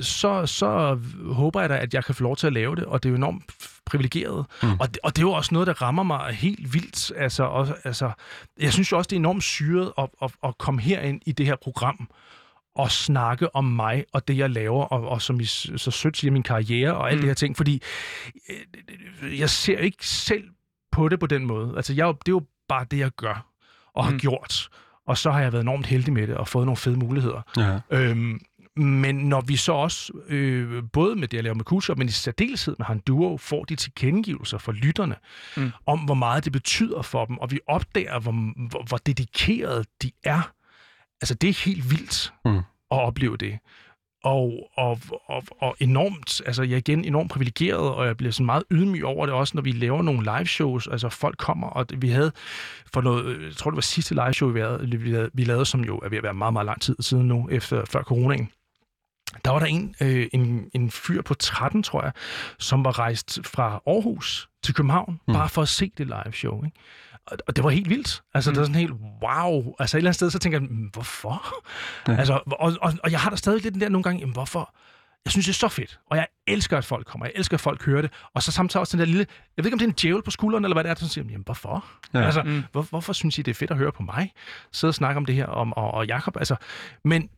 så, så håber jeg da, at jeg kan få lov til at lave det, og det er jo enormt privilegeret. Mm. Og, det, og det er jo også noget, der rammer mig helt vildt. Altså, også, altså, jeg synes jo også, det er enormt syret at, at, at komme herind i det her program og snakke om mig og det, jeg laver, og, og som I så sødt siger, min karriere og alle mm. det her ting. Fordi øh, jeg ser ikke selv på det på den måde. Altså, jeg, det er jo bare det, jeg gør og har Mm. gjort. Og så har jeg været enormt heldig med det og fået nogle fede muligheder. Ja. Øhm, men når vi så også, øh, både med det, jeg laver med Kultur, men i særdeleshed med Han Duo, får de tilkendegivelser fra lytterne, Mm. om hvor meget det betyder for dem, og vi opdager, hvor, hvor, hvor dedikerede de er. Altså, det er helt vildt Mm. at opleve det. Og, og, og, og enormt, altså jeg er igen enormt privilegeret, og jeg bliver sådan meget ydmyg over det også, når vi laver nogle live shows. Altså folk kommer, og vi havde for noget, øh, jeg tror det var sidste live show, vi lavede, vi lavede som jo er ved at være meget, meget lang tid siden nu, efter før coronaen. Der var der en, øh, en, en fyr på 13, tror jeg, som var rejst fra Aarhus til København, Mm. mm. bare for at se det live show. Ikke? Og, og det var helt vildt. Altså, mm. det var sådan helt, wow. Altså, et eller andet sted, så tænker jeg, "Men hvorfor? Ja. Altså, og, og, og jeg har da stadig lidt den der nogle gange, jamen, hvorfor? Jeg synes, det er så fedt, og jeg elsker, at folk kommer. Jeg elsker, at folk hører det. Og så samtidig også den der lille... Jeg ved ikke, om det er en djævel på skulderen, eller hvad det er, der siger, jamen, hvorfor? Ja. Altså, Mm. mm. hvor, hvorfor synes I, det er fedt at høre på mig? Sidde og snakke om det her, om, og, og Jacob. Altså, men,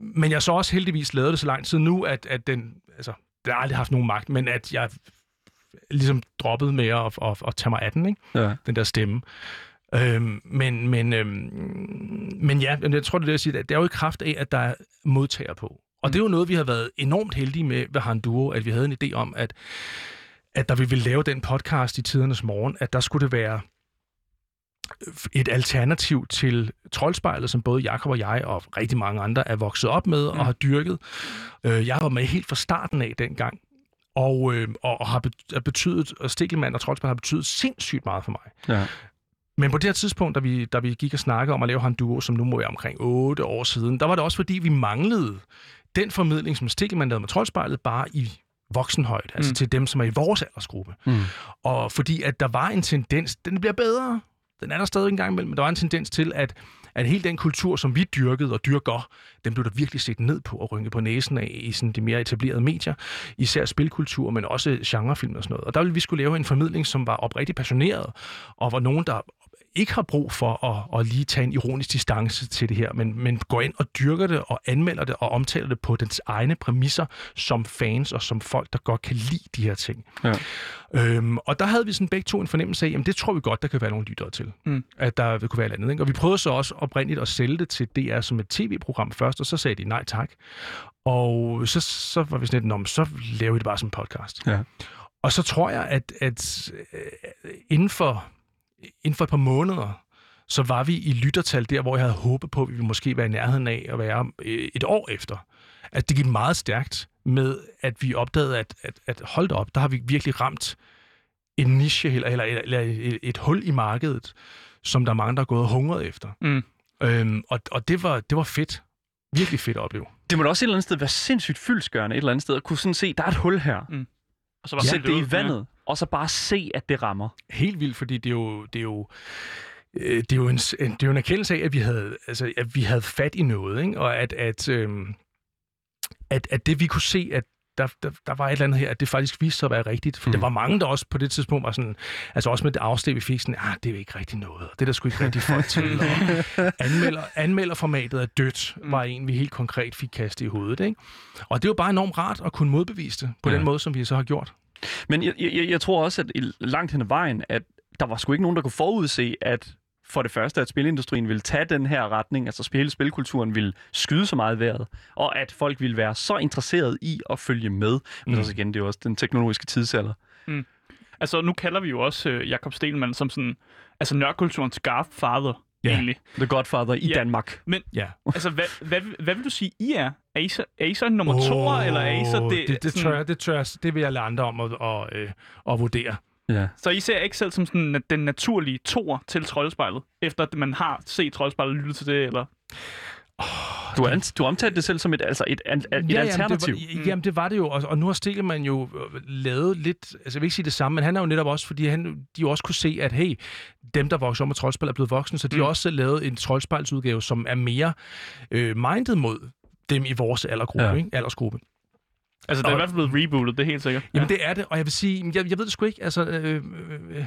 men jeg så også heldigvis lavet det så lang tid nu, at, at den... Altså, det har aldrig haft nogen magt, men at jeg ligesom droppede med at, at, at tage mig af den, ikke? Ja. den der stemme. Øhm, men, men, øhm, men ja, jeg tror, det er det, jeg siger. Det er jo i kraft af, at der er modtager på. Og Mm. det er jo noget, vi har været enormt heldige med ved Han Duo, at vi havde en idé om, at, at da vi ville lave den podcast i tidernes morgen, at der skulle det være et alternativ til Troldspejlet, som både Jakob og jeg og rigtig mange andre er vokset op med og Mm. har dyrket. Øh, jeg var med helt fra starten af dengang, og, øh, og, og har bet- har betydet, og Stikkelmann og Troldspejlet har betydet sindssygt meget for mig. Ja. Men på det her tidspunkt, da vi, da vi gik og snakkede om at lave Han Duo, som nu må være omkring 8 år siden, der var det også fordi, vi manglede den formidling, som Stikkelmann lavede med Troldspejlet, bare i voksenhøjde, altså Mm. til dem, som er i vores aldersgruppe. Mm. Og fordi at der var en tendens, den bliver bedre, den er der stadig en gang imellem, men der var en tendens til, at, at hele den kultur, som vi dyrkede og dyrker, den blev der virkelig set ned på og rynket på næsen af i sådan de mere etablerede medier, især spilkultur, men også genrefilm og sådan noget. Og der ville vi skulle lave en formidling, som var oprigtigt passioneret, og var nogen, der ikke har brug for at, at lige tage en ironisk distance til det her, men, men går ind og dyrker det og anmelder det og omtaler det på dens egne præmisser som fans og som folk, der godt kan lide de her ting. Ja. Øhm, og der havde vi sådan begge to en fornemmelse af, at det tror vi godt, der kan være nogle lyttere til. Mm. At der vil kunne være et eller andet. Ikke? Og vi prøvede så også oprindeligt at sælge det til DR som et tv-program først, og så sagde de nej tak. Og så, så var vi sådan lidt, "Nå, men så laver vi det bare som podcast. Ja. Og så tror jeg, at, at øh, inden, for, inden for et par måneder, så var vi i lyttertal der, hvor jeg havde håbet på, at vi ville måske være i nærheden af at være øh, et år efter. At det gik meget stærkt med, at vi opdagede, at, at, at hold da op, der har vi virkelig ramt en niche eller, eller, eller et, et hul i markedet, som der er mange, der er gået og hungret efter. Mm. Øhm, og og det, var, det var fedt. Virkelig fedt at opleve. Det må da også et eller andet sted være sindssygt fyldskørende et eller andet sted, at kunne sådan se, der er et hul her. Og så var Sæt det i vandet, og så bare se, at det rammer. Helt vildt, fordi det er jo, det er jo, øh, det er jo en, en, det er jo en erkendelse af, at vi havde, altså, at vi havde fat i noget, ikke? og at, at, øhm, at, at det vi kunne se, at der, der, der var et eller andet her, at det faktisk viste sig at være rigtigt. For mm. der Mm. var mange, der også på det tidspunkt var sådan, altså også med det afsted, vi fik sådan, ah, det er ikke rigtig noget, og det er der sgu ikke rigtig folk til. Og anmelder, anmelderformatet er dødt, Mm. var en, vi helt konkret fik kastet i hovedet. Ikke? Og det var bare enormt rart at kunne modbevise det på Ja. den måde, som vi så har gjort. Men jeg, jeg, jeg tror også, at langt hen ad vejen, at der var sgu ikke nogen, der kunne forudse, at for det første, at spilindustrien ville tage den her retning, altså hele spilkulturen ville skyde så meget vejret, og at folk ville være så interesseret i at følge med. Men Mm. også igen, det er jo også den teknologiske tidsalder. Altså, nu kalder vi jo også øh, Jakob Stelman som sådan, altså nørkulturens godfather, Ja. egentlig. The Godfather i Ja. Danmark. Ja. Altså, hvad, hvad, hvad vil du sige, I er? Er I så, er I så nummer oh, to, eller er I så det? det, det, sådan- tør, jeg- det, tør, jeg- det vil jeg lade andre om at, at, øh, at vurdere. Ja. Så I ser ikke selv som sådan den naturlige toer til Troldspejlet, efter at man har set Troldspejlet og lyttet til det, eller? Du, an, du omtalte det selv som et, altså et, an, et jamen, alternativ. Det var, jamen, det var det jo, og, og nu har Stikkelmann jo øh, lavet lidt, altså jeg vil ikke sige det samme, men han er jo netop også, fordi han, de jo også kunne se, at hey, dem, der vokser op med troldspil, er blevet voksne, så de Mm. har også lavet en troldspejlsudgave, som er mere øh, minded mod dem i vores aldergruppe, Ja. ja. ikke? aldersgruppe. Altså, det er i Og- hvert fald blevet rebootet, det er helt sikkert. Jamen, det er det, og jeg vil sige, jeg, jeg ved det sgu ikke, altså... Øh, øh,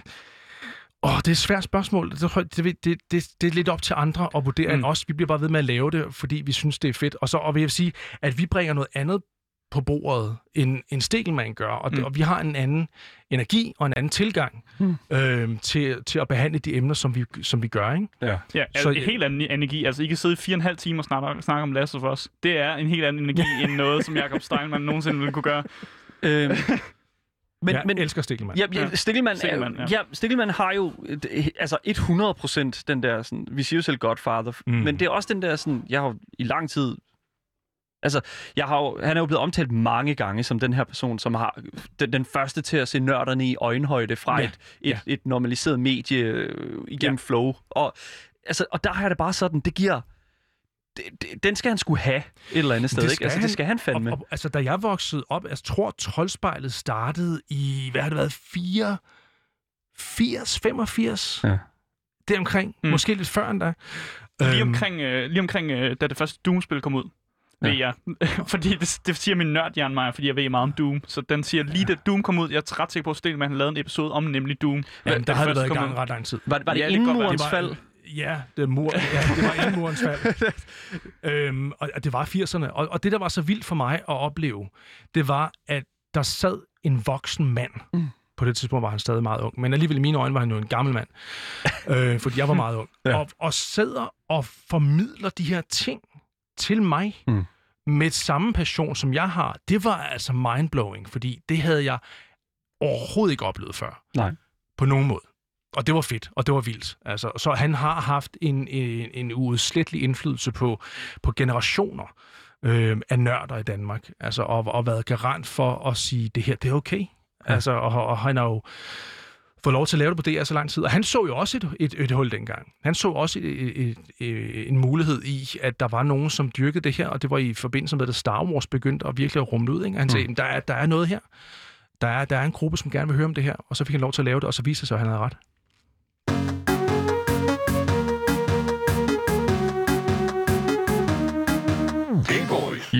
øh, Åh, det er et svært spørgsmål. Det, det, det, det, det er lidt op til andre at vurdere mm. End os. Vi bliver bare ved med at lave det, fordi vi synes, det er fedt. Og så og vil jeg sige, at vi bringer noget andet på bordet, end, end Stegelmann gør. Og, det, Mm. og vi har en anden energi og en anden tilgang Mm. øh, til, til at behandle de emner, som vi, som vi gør. Ikke? Ja. Ja, Så- så, en helt anden energi. Altså, I kan sidde i fire og en halv time og snakke, snakke om Last of Us. Det er en helt anden energi end noget, som Jacob Steinmann nogensinde ville kunne gøre. Øhm, men, jeg men, elsker Stegelmann. Ja, ja, Ja. Stikkelmann, Stikkelmann, ja. ja. Stikkelmann har jo altså 100% den der, sådan, vi siger jo selv Godfather, Mm. men det er også den der, sådan, jeg har jo i lang tid, altså, jeg har jo, han er jo blevet omtalt mange gange som den her person, som har den, den første til at se nørderne i øjenhøjde fra Ja, ja. et, et, ja. et normaliseret medie øh, igennem ja. flow. Og, altså, og der har jeg det bare sådan, det giver, den skal han skulle have et eller andet sted, Det ikke? skal Altså, han. det skal han fandme. Og, og, altså, da jeg voksede op, jeg tror, Troldspejlet startede i, hvad har det været, 4, 80, 85? Ja. Deromkring. Mm. Mm. Måske lidt før endda. Lige Øhm, omkring, øh, lige omkring øh, da det første Doom-spil kom ud, Ja. ved jeg. fordi det, det siger min nørdhjerne mig, fordi jeg ved meget om Doom. Så den siger lige da Doom kom ud, jeg er ret sikker på, at Stelman lavede en episode om nemlig Doom. Jamen, der det havde det været i gang ud. ret lang tid. Var, var det Ja, det inden murens Det var- fald? Ja, det, mur, ja, det var inden murens fald. øhm, og, og det var 80'erne. Og, og det, der var så vildt for mig at opleve, det var, at der sad en voksen mand. Mm. På det tidspunkt var han stadig meget ung. Men alligevel i mine øjne var han jo en gammel mand. øh, fordi jeg var meget ung. Ja. og, og sidder og formidler de her ting til mig. Mm. Med samme passion, som jeg har. Det var altså mindblowing, fordi det havde jeg overhovedet ikke oplevet før. Nej. På nogen måde. Og det var fedt, og det var vildt. Altså, så han har haft en, en, en uudslættelig indflydelse på, på generationer øh, af nørder i Danmark. Altså, og, og været garant for at sige, det her, det er okay. Ja. Altså, og, og han har jo fået lov til at lave det på DR så lang tid. Og han så jo også et, et, et hul dengang. Han så også et, et, et, en mulighed i, at der var nogen, som dyrkede det her, og det var i forbindelse med, at Star Wars begyndte at virkelig at rumle ud. Ikke? Han sagde, mm. der, er, der er noget her. Der er, der er en gruppe, som gerne vil høre om det her, og så fik han lov til at lave det, og så viste det sig, at han havde ret.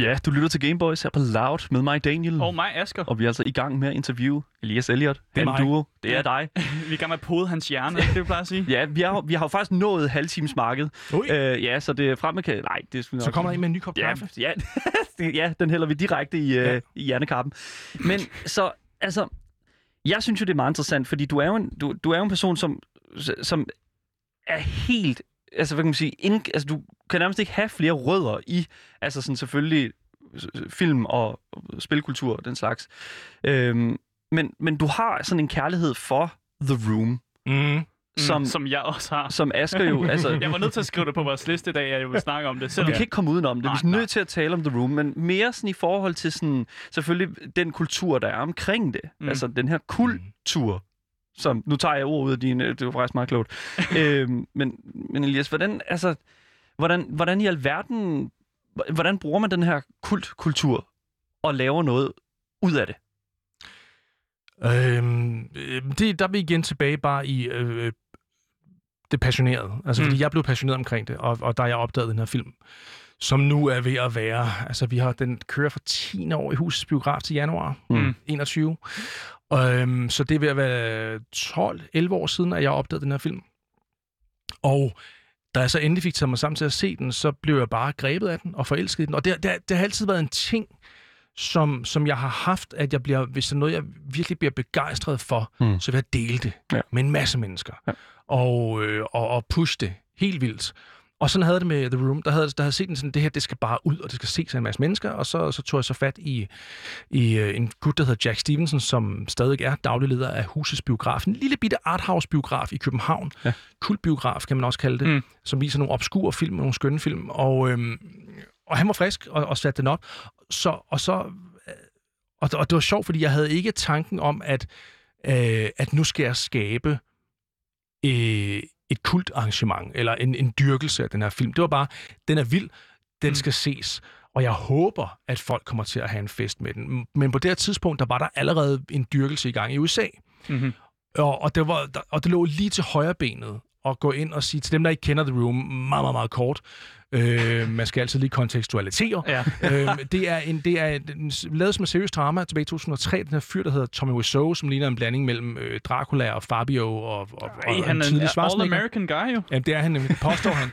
Ja, du lytter til Gameboys her på Loud med mig, Daniel. Og mig, Asger. Og vi er altså i gang med at interviewe Elias Elliot. Det er mig. duo. Det er dig. Vi er i gang med at pode hans hjerne, det vi plejer at sige. Ja, vi har, vi har jo faktisk nået halvtimesmarkedet. Ui. Øh, ja, så det er fremme kan... Nej, det er Så nok- kommer der en med en ny kop Ja, kaffe. ja, ja, den hælder vi direkte i, øh, Ja. i hjernekappen. Men så, altså, jeg synes jo, det er meget interessant, fordi du er jo en, du, du er jo en person, som, som er helt, altså hvad kan man sige, ind, altså du kan nærmest ikke have flere rødder i, altså sådan selvfølgelig film og spilkultur og den slags. Øhm, men, men du har sådan en kærlighed for The Room, Mm. som, Mm, som jeg også har. som Asger jo, altså... Jeg var nødt til at skrive det på vores liste i dag, at jeg vil snakke om det. Og Selvom vi kan ikke komme udenom det. Nej, vi er nej. nødt til at tale om The Room, men mere sådan i forhold til sådan, selvfølgelig den kultur, der er omkring det. Mm. Altså den her kultur, som, nu tager jeg ordet ud af din, det var faktisk meget klogt. øhm, men, men Elias, hvordan, altså, hvordan, hvordan i alverden, hvordan bruger man den her kultkultur og laver noget ud af det? Øhm, øh, det, der er vi igen tilbage bare i øh, det passionerede. Altså. Mm. fordi jeg blev passioneret omkring det, og, og da jeg opdagede den her film, som nu er ved at være, altså vi har den kører for 10 år i husets biograf til januar Mm. 21. Øhm, så det er ved at være 12-11 år siden, at jeg opdagede den her film. Og da jeg så endelig fik taget mig sammen til at se den, så blev jeg bare grebet af den og forelsket i den. Og det, det, det har altid været en ting, som, som jeg har haft, at jeg bliver, hvis der er noget, jeg virkelig bliver begejstret for, Mm. så vil jeg dele det ja. med en masse mennesker. Ja. Og, øh, og, og pushe det helt vildt. Og sådan havde det med The Room. Der havde, der havde set den sådan, det her, det skal bare ud, og det skal ses af en masse mennesker. Og så, så tog jeg så fat i, i øh, en gut, der hedder Jack Stevenson, som stadig er daglig leder af Husets Biograf. En lille bitte arthouse-biograf i København. Ja. Kultbiograf, kan man også kalde det. Mm. Som viser nogle obskure film og nogle skønne film. Og, øhm, og han var frisk og, og satte den op. Så, og så... øh, Og, og det var sjovt, fordi jeg havde ikke tanken om, at, øh, at nu skal jeg skabe øh, et kultarrangement, eller en, en dyrkelse af den her film. Det var bare, den er vild, den Mm. skal ses, og jeg håber, at folk kommer til at have en fest med den. Men på det her tidspunkt, der var der allerede en dyrkelse i gang i USA, Mm-hmm. og, og, det, var, og det lå lige til højre benet at gå ind og sige til dem, der ikke kender The Room, meget, meget, meget kort, Øh, man skal altid lige kontekstualisere. Ja. øh, det er en, det er en, lavet som en seriøs drama tilbage i 2003. Den her fyr, der hedder Tommy Wiseau, som ligner en blanding mellem øh, Dracula og Fabio og, og, og, Ej, og han en er tidlig Schwarzenegger. all-American guy jo. Jamen, det er han nemlig, påstår han.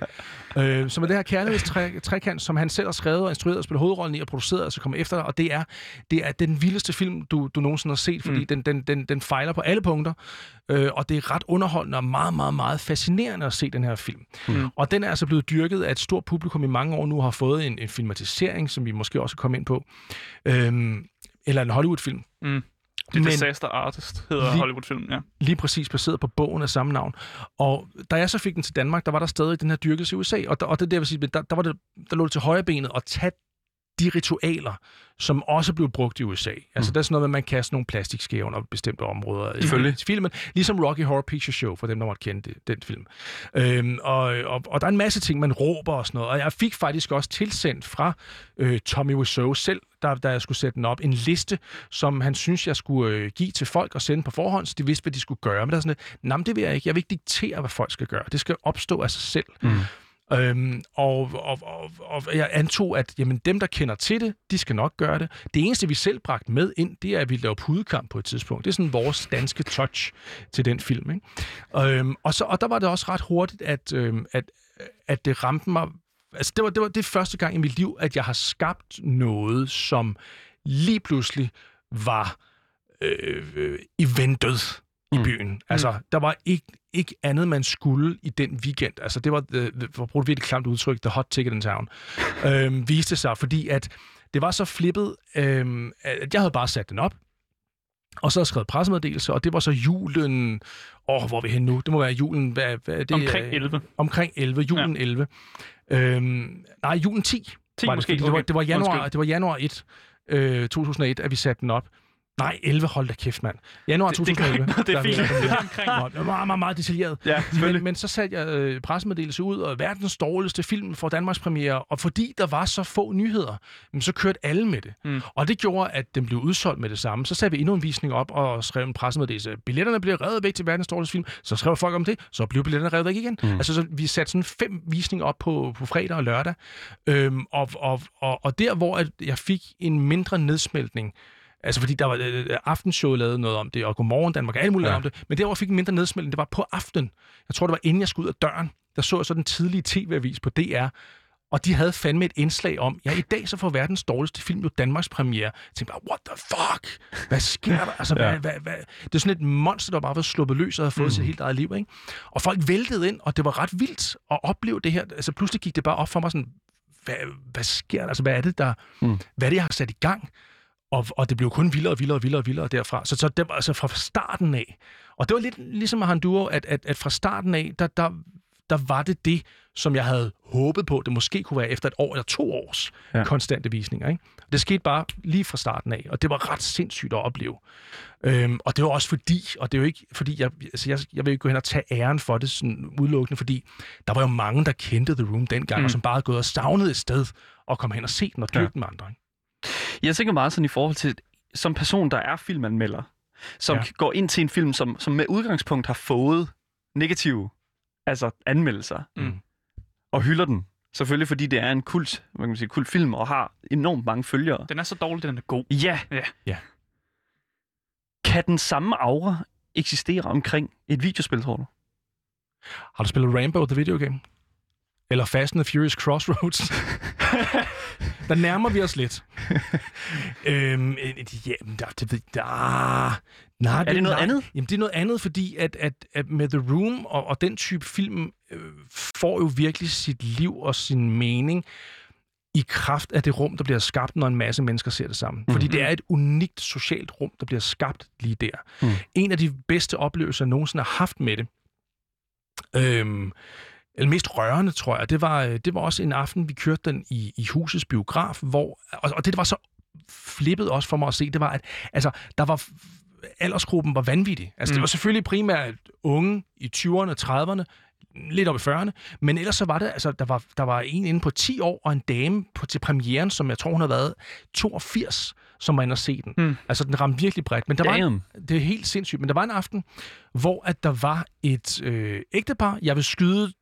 øh, som er det her kærlighedstrækant, som han selv har skrevet og instrueret og spillet hovedrollen i og produceret, og så kommer efter, og det er, det er den vildeste film, du, du nogensinde har set, fordi mm. den, den, den, den fejler på alle punkter, øh, og det er ret underholdende og meget, meget, meget fascinerende at se den her film. Mm. Og den er altså blevet dyrket af et stort publikum i mange år nu, har fået en, en filmatisering, som vi måske også kommer ind på, øhm, eller en Hollywood-film. Mm. Det er Men- Disaster Artist, hedder Lige- Hollywood-filmen, ja. lige præcis baseret på bogen af samme navn. Og da jeg så fik den til Danmark, der var der stadig den her dyrkelse i USA, og, der, og det er der, vil sige, der, der, var det, der lå det til højre benet at tage de ritualer, som også blev brugt i USA. Altså, mm. der er sådan noget med, at man kaster nogle plastikskæver under bestemte områder i- filmen. Ligesom Rocky Horror Picture Show, for dem, der måtte kende det, den film. Øhm, og, og, og der er en masse ting, man råber og sådan noget. Og jeg fik faktisk også tilsendt fra øh, Tommy Wiseau selv, der, da jeg skulle sætte den op, en liste, som han synes, jeg skulle øh, give til folk og sende på forhånd, så de vidste, hvad de skulle gøre. Men der er sådan lidt, nej, det vil jeg ikke. Jeg vil ikke diktere, hvad folk skal gøre. Det skal opstå af sig selv. Mm. Øhm, og, og, og, og jeg antog, at jamen, dem, der kender til det, de skal nok gøre det. Det eneste, vi selv bragte med ind, det er, at vi laver pudekamp på et tidspunkt. Det er sådan vores danske touch til den film. Ikke? Øhm, og, så, og der var det også ret hurtigt, at, øhm, at, at det ramte mig... Altså, det var, det var det første gang i mit liv, at jeg har skabt noget, som lige pludselig var øh, øh, eventet i Mm. byen. Altså, der var ikke, ikke andet, man skulle i den weekend. Altså, det var, the, the, for at bruge et virkelig klamt udtryk, the hot ticket in town, øhm, viste sig, fordi at det var så flippet, øhm, at jeg havde bare sat den op, og så skrevet pressemeddelelse, og det var så julen... Åh, hvor er vi henne nu? Det må være julen... Hvad, hvad er det? Omkring øh, 11. Omkring 11, julen ja. 11. Øhm, nej, julen 10. 10 var det, måske, fordi det, var, okay. det, var januar, Undskyld. det var januar 1, øh, 2001, at vi satte den op. Nej, 11, hold da kæft, mand. Januar Det- det gør 2011. ikke noget, det er fint. Det er omkring. Nå, det var meget, meget, meget detaljeret. Ja, Men, men så satte jeg øh, pressemeddelelse ud, og verdens dårligste film for Danmarks premiere, og fordi der var så få nyheder, jamen, så kørte alle med det. Mm. Og det gjorde, at den blev udsolgt med det samme. Så satte vi endnu en visning op og skrev en pressemeddelelse. Billetterne bliver revet væk til verdens dårligste film. Så skrev folk om det, så blev billetterne revet væk igen. Mm. Altså, så vi satte sådan fem visninger op på, på fredag og lørdag. Øhm, og, og, og, og der, hvor at jeg fik en mindre nedsmeltning, Altså fordi der var øh, aftenshowet lavet noget om det, og Godmorgen Danmark, og alt muligt Ja. om det. Men der, hvor jeg fik en mindre nedsmeltning, det var på aften. Jeg tror, det var inden jeg skulle ud af døren. Der så jeg så den tidlige tv-avis på DR, og de havde fandme et indslag om, ja, i dag så får verdens dårligste film jo Danmarks premiere. Jeg tænkte bare, what the fuck? Hvad sker der? Altså, Ja. hvad, hvad, hvad? Det er sådan et monster, der bare var sluppet løs og havde fået mm. sit helt eget liv, ikke? Og folk væltede ind, og det var ret vildt at opleve det her. Altså, pludselig gik det bare op for mig sådan, hvad, hvad sker der? Altså, hvad er det, der... Mm. Hvad er det, jeg har sat i gang? Og, og det blev kun vildere og vildere og vildere og vildere derfra. Så, så det var altså fra starten af. Og det var lidt ligesom Han Duo, at, at, at fra starten af, der, der, der var det det, som jeg havde håbet på, det måske kunne være efter et år eller to års Ja. konstante visninger. Ikke? Det skete bare lige fra starten af, og det var ret sindssygt at opleve. Øhm, og det var også fordi, og det er jo ikke fordi, jeg, altså jeg, jeg vil ikke gå hen og tage æren for det sådan udelukkende, fordi der var jo mange, der kendte The Room dengang, Mm. og som bare havde gået og savnet et sted og kom hen og se den og dyrke ja. den med andre. Ikke? Jeg tænker meget sådan i forhold til, som person, der er filmanmelder, som ja. Går ind til en film, som, som med udgangspunkt har fået negative altså anmeldelser, Mm. og hylder den. Selvfølgelig fordi det er en kult, hvad kan man sige, kult film, og har enormt mange følgere. Den er så dårlig, den er god. Ja. Ja. Ja. Kan den samme aura eksistere omkring et videospil, tror du? Har du spillet Rambo, the video game? Eller Fast and the Furious Crossroads? der nærmer vi os lidt. øhm, øh, jamen, der, det, ved- der, nej, Er det noget nej. andet? Jamen, det er noget andet, fordi at, at, at med The Room og, og den type film øh, får jo virkelig sit liv og sin mening i kraft af det rum, der bliver skabt, når en masse mennesker ser det sammen. Fordi Mhm. det er et unikt socialt rum, der bliver skabt lige der. Mm. En af de bedste oplevelser, jeg nogensinde har haft med det, øhm, eller mest rørende, tror jeg, det var, øh, det var også en aften, vi kørte den i, i husets biograf, hvor, og, og det, der var så flippet også for mig at se, det var, at altså, der var aldersgruppen var vanvittig. Altså, mm. det var selvfølgelig primært unge i 20'erne, 30'erne, lidt op i 40'erne, men ellers så var det, altså, der var, der var en inde på 10 år, og en dame på, til premieren, som jeg tror, hun havde været 82, som var inde og se den. Mm. Altså, den ramte virkelig bredt. Men der var en, Damn. det er helt sindssygt, men der var en aften, hvor at der var et øh, ægtepar, jeg vil skyde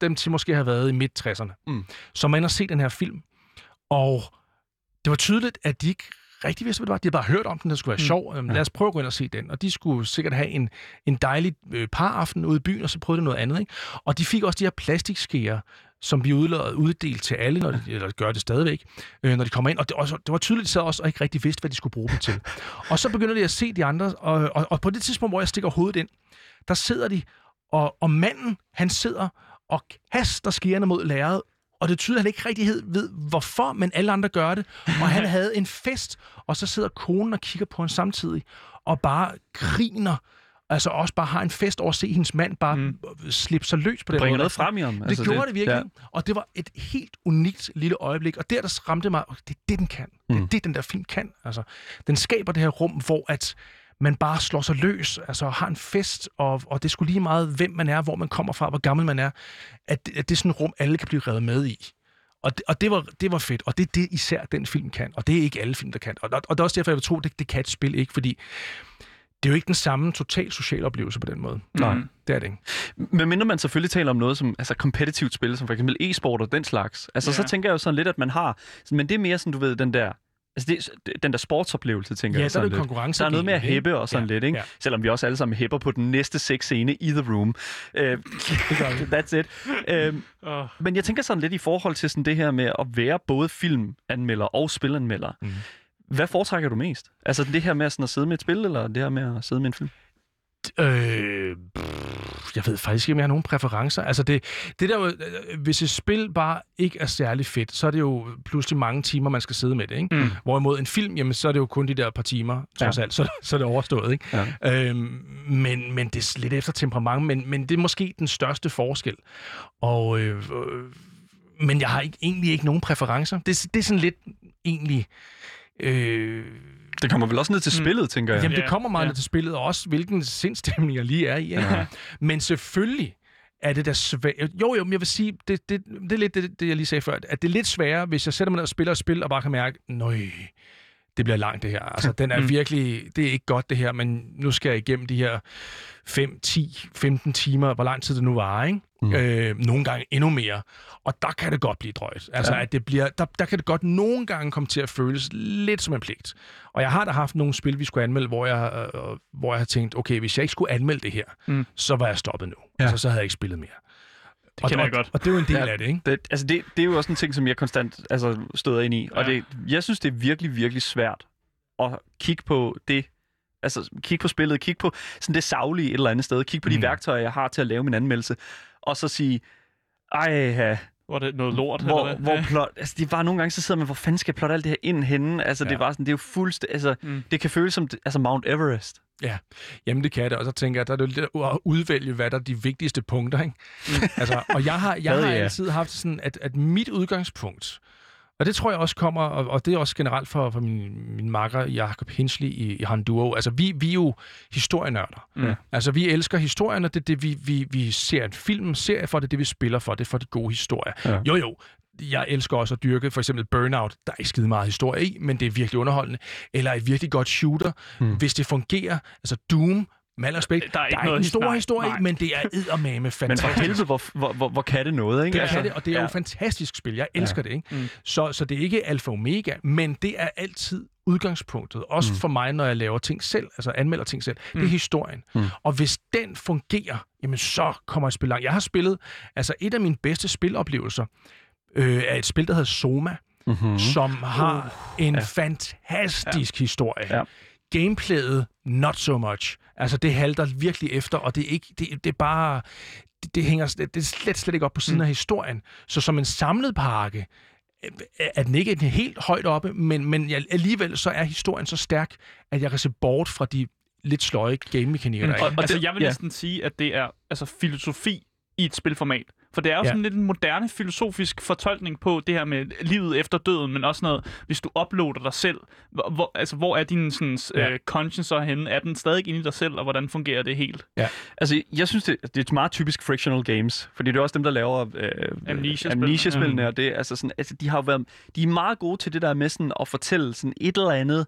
dem til måske have været i midt-60'erne, Mm. som er inde og se den her film. Og det var tydeligt, at de ikke rigtig vidste, hvad det var. De havde bare hørt om den, der skulle være Mm. sjov. Øhm, Lad os prøve at gå ind og se den. Og de skulle sikkert have en, en dejlig øh, paraften ude i byen, og så prøvede de noget andet. Ikke? Og de fik også de her plastikskeer, som vi udlader uddelt til alle, når de, eller gør det stadigvæk, øh, når de kommer ind. Og det, også, det var tydeligt, at de også og ikke rigtig vidste, hvad de skulle bruge dem til. og så begynder de at se de andre, og, og, og på det tidspunkt, hvor jeg stikker hovedet ind, der sidder de, og, og manden, han sidder og kaster skærene mod lærret, og det tyder, at han ikke rigtig ved, hvorfor, men alle andre gør det. Og han havde en fest, og så sidder konen og kigger på ham samtidig, og bare griner. Altså også bare har en fest over at se hendes mand bare mm. slippe sig løs på den bringer måde. noget frem i ham. Det altså, gjorde det, det virkelig. Ja. Og det var et helt unikt lille øjeblik. Og der, der ramte mig, det er det, den kan. Det er Mm. det, den der film kan. Altså, den skaber det her rum, hvor at man bare slår sig løs, altså har en fest, og, og det skulle lige meget, hvem man er, hvor man kommer fra, hvor gammel man er, at, at det er sådan et rum, alle kan blive revet med i. Og, det, og det, var, det var fedt, og det er det især den film kan, og det er ikke alle film, der kan. Og, og, og det er også derfor, jeg vil tro, det, det kan et spil ikke, fordi det er jo ikke den samme total social oplevelse på den måde. Nej. Mm. Det er det ikke. Men mindre man selvfølgelig taler om noget som altså competitive spil, som for eksempel e-sport og den slags. Altså, Ja. så tænker jeg jo sådan lidt, at man har... Men det er mere sådan, du ved, den der... Altså, det, den der sportsoplevelse, tænker Ja, jeg der er lidt. konkurrence. Der er noget med at hæppe og sådan Ja, lidt, ikke? ja. Selvom vi også alle sammen hæpper på den næste sex scene i The Room. Uh, that's it. Uh, Oh. men jeg tænker sådan lidt i forhold til sådan det her med at være både filmanmelder og spilanmelder. Mhm. Hvad foretrækker du mest? Altså det her med sådan at sidde med et spil, eller det her med at sidde med en film? Øh, jeg ved faktisk ikke, om jeg har nogen præferencer. Altså det, det der, øh, hvis et spil bare ikke er særlig fedt, så er det jo pludselig mange timer, man skal sidde med det. Ikke? Mm. Hvorimod en film, jamen, så er det jo kun de der par timer, trods Ja. alt, så, så er det overstået. Ikke? Ja. Øhm, men, men det er lidt efter temperament, men, men det er måske den største forskel. Og, øh, øh, men jeg har ikke, egentlig ikke nogen præferencer. Det, det er sådan lidt egentlig... Øh, Det kommer vel også ned til Mm. spillet, tænker jeg. Jamen, det Ja, kommer meget ja. ja. til spillet, og også hvilken sindstemning jeg lige er i. Ikke? Ja. Men selvfølgelig er det da svært. Jo, jo, men jeg vil sige, det, det, det er lidt det, det, jeg lige sagde før, at det er lidt sværere, hvis jeg sætter mig ned og spiller og spil, og bare kan mærke, nøj, det bliver langt det her. Altså, den er Mm. virkelig, det er ikke godt det her, men nu skal jeg igennem de her 5, 10, 15 timer, hvor lang tid det nu var, ikke? Mm. Øh, nogle gange endnu mere. Og der kan det godt blive drøjt. Altså, Ja. at det bliver, der, der kan det godt nogle gange komme til at føles lidt som en pligt. Og jeg har da haft nogle spil, vi skulle anmelde, hvor jeg, øh, hvor jeg har tænkt, okay, hvis jeg ikke skulle anmelde det her, Mm. så var jeg stoppet nu. Ja. Altså, så havde jeg ikke spillet mere. Det og, kender jeg og, godt. Og det er jo en del Ja. af det, ikke? Det, altså det, det er jo også en ting, som jeg konstant altså, støder ind i. Ja. Og Ja. det, jeg synes, det er virkelig, virkelig svært at kigge på det. Altså kigge på spillet, kigge på sådan det savlige et eller andet sted. Kigge på de Mm. værktøjer, jeg har til at lave min anmeldelse. Og så sige, ej, ja, Hvor det noget lort? hvor, eller hvad? hvor plot, altså det bare nogle gange, så sidder man, hvor fanden skal jeg plotte alt det her ind henne? Altså ja. det Ja. bare sådan, det er jo fuldstændig, altså Mm. det kan føles som altså Mount Everest. Jamen, det kan det. Og så tænker jeg, der er det lidt at udvælge, hvad der er de vigtigste punkter, ikke? altså, og jeg har, jeg har ja. altid haft sådan, at, at mit udgangspunkt, og det tror jeg også kommer, og, og det er også generelt for, for min, min makker Jacob Hinsley i, i Honduo. Altså, vi, vi er jo historienørder. Mm. Altså, vi elsker historien, og det er det, vi, vi, vi ser en film, serie for, det er det, vi spiller for, det er for de gode historier. Ja. Jo, jo, jeg elsker også at dyrke for eksempel Burnout. Der er ikke skide meget historie i, men det er virkelig underholdende. Eller et virkelig godt shooter, Mm. hvis det fungerer. Altså Doom, med al respekt, Der er ikke der er noget en stor nej, historie, nej. men det er eddermame Men fantastisk. for helvede, hvor, hvor, hvor, hvor kan det noget, ikke? Det kan det, og det er jo ja. et fantastisk spil. Jeg elsker det, ikke? Mm. Så, så det er ikke alfa omega, men det er altid udgangspunktet. Også Mm. mm. for mig, når jeg laver ting selv, altså anmelder ting selv. Mm. Det Mm. er historien. Mm. Og hvis den fungerer, jamen så kommer et spil langt. Jeg har spillet, altså et af mine bedste spiloplevelser, øh, er et spil, der hedder Soma, Mm-hmm. mm. som har en ja. fantastisk historie. Ja. Gameplayet, not so much. Altså, det halter virkelig efter, og det er, ikke, det, det er bare... Det, det, hænger, det, det er slet, slet ikke op på siden Mm. af historien. Så som en samlet pakke, øh, er den ikke helt højt oppe, men, men alligevel så er historien så stærk, at jeg kan se bort fra de lidt sløje game-mekanikker, Mm. der er. Og, i. altså, det- jeg vil ja. næsten sige, at det er altså, filosofi i et spilformat. For det er jo Ja. sådan lidt en moderne filosofisk fortolkning på det her med livet efter døden, men også noget, hvis du uploader dig selv, hvor, hvor, altså, hvor er din sådan, Ja. øh, conscience så henne? Er den stadig inde i dig selv, og hvordan fungerer det helt? Altså, jeg synes, det, det er meget typisk frictional games, fordi det er også dem, der laver øh, Amnesia-spil. amnesia-spillene, Mm. og det, er altså sådan, altså, de har jo været, de er meget gode til det der med sådan at fortælle sådan et eller andet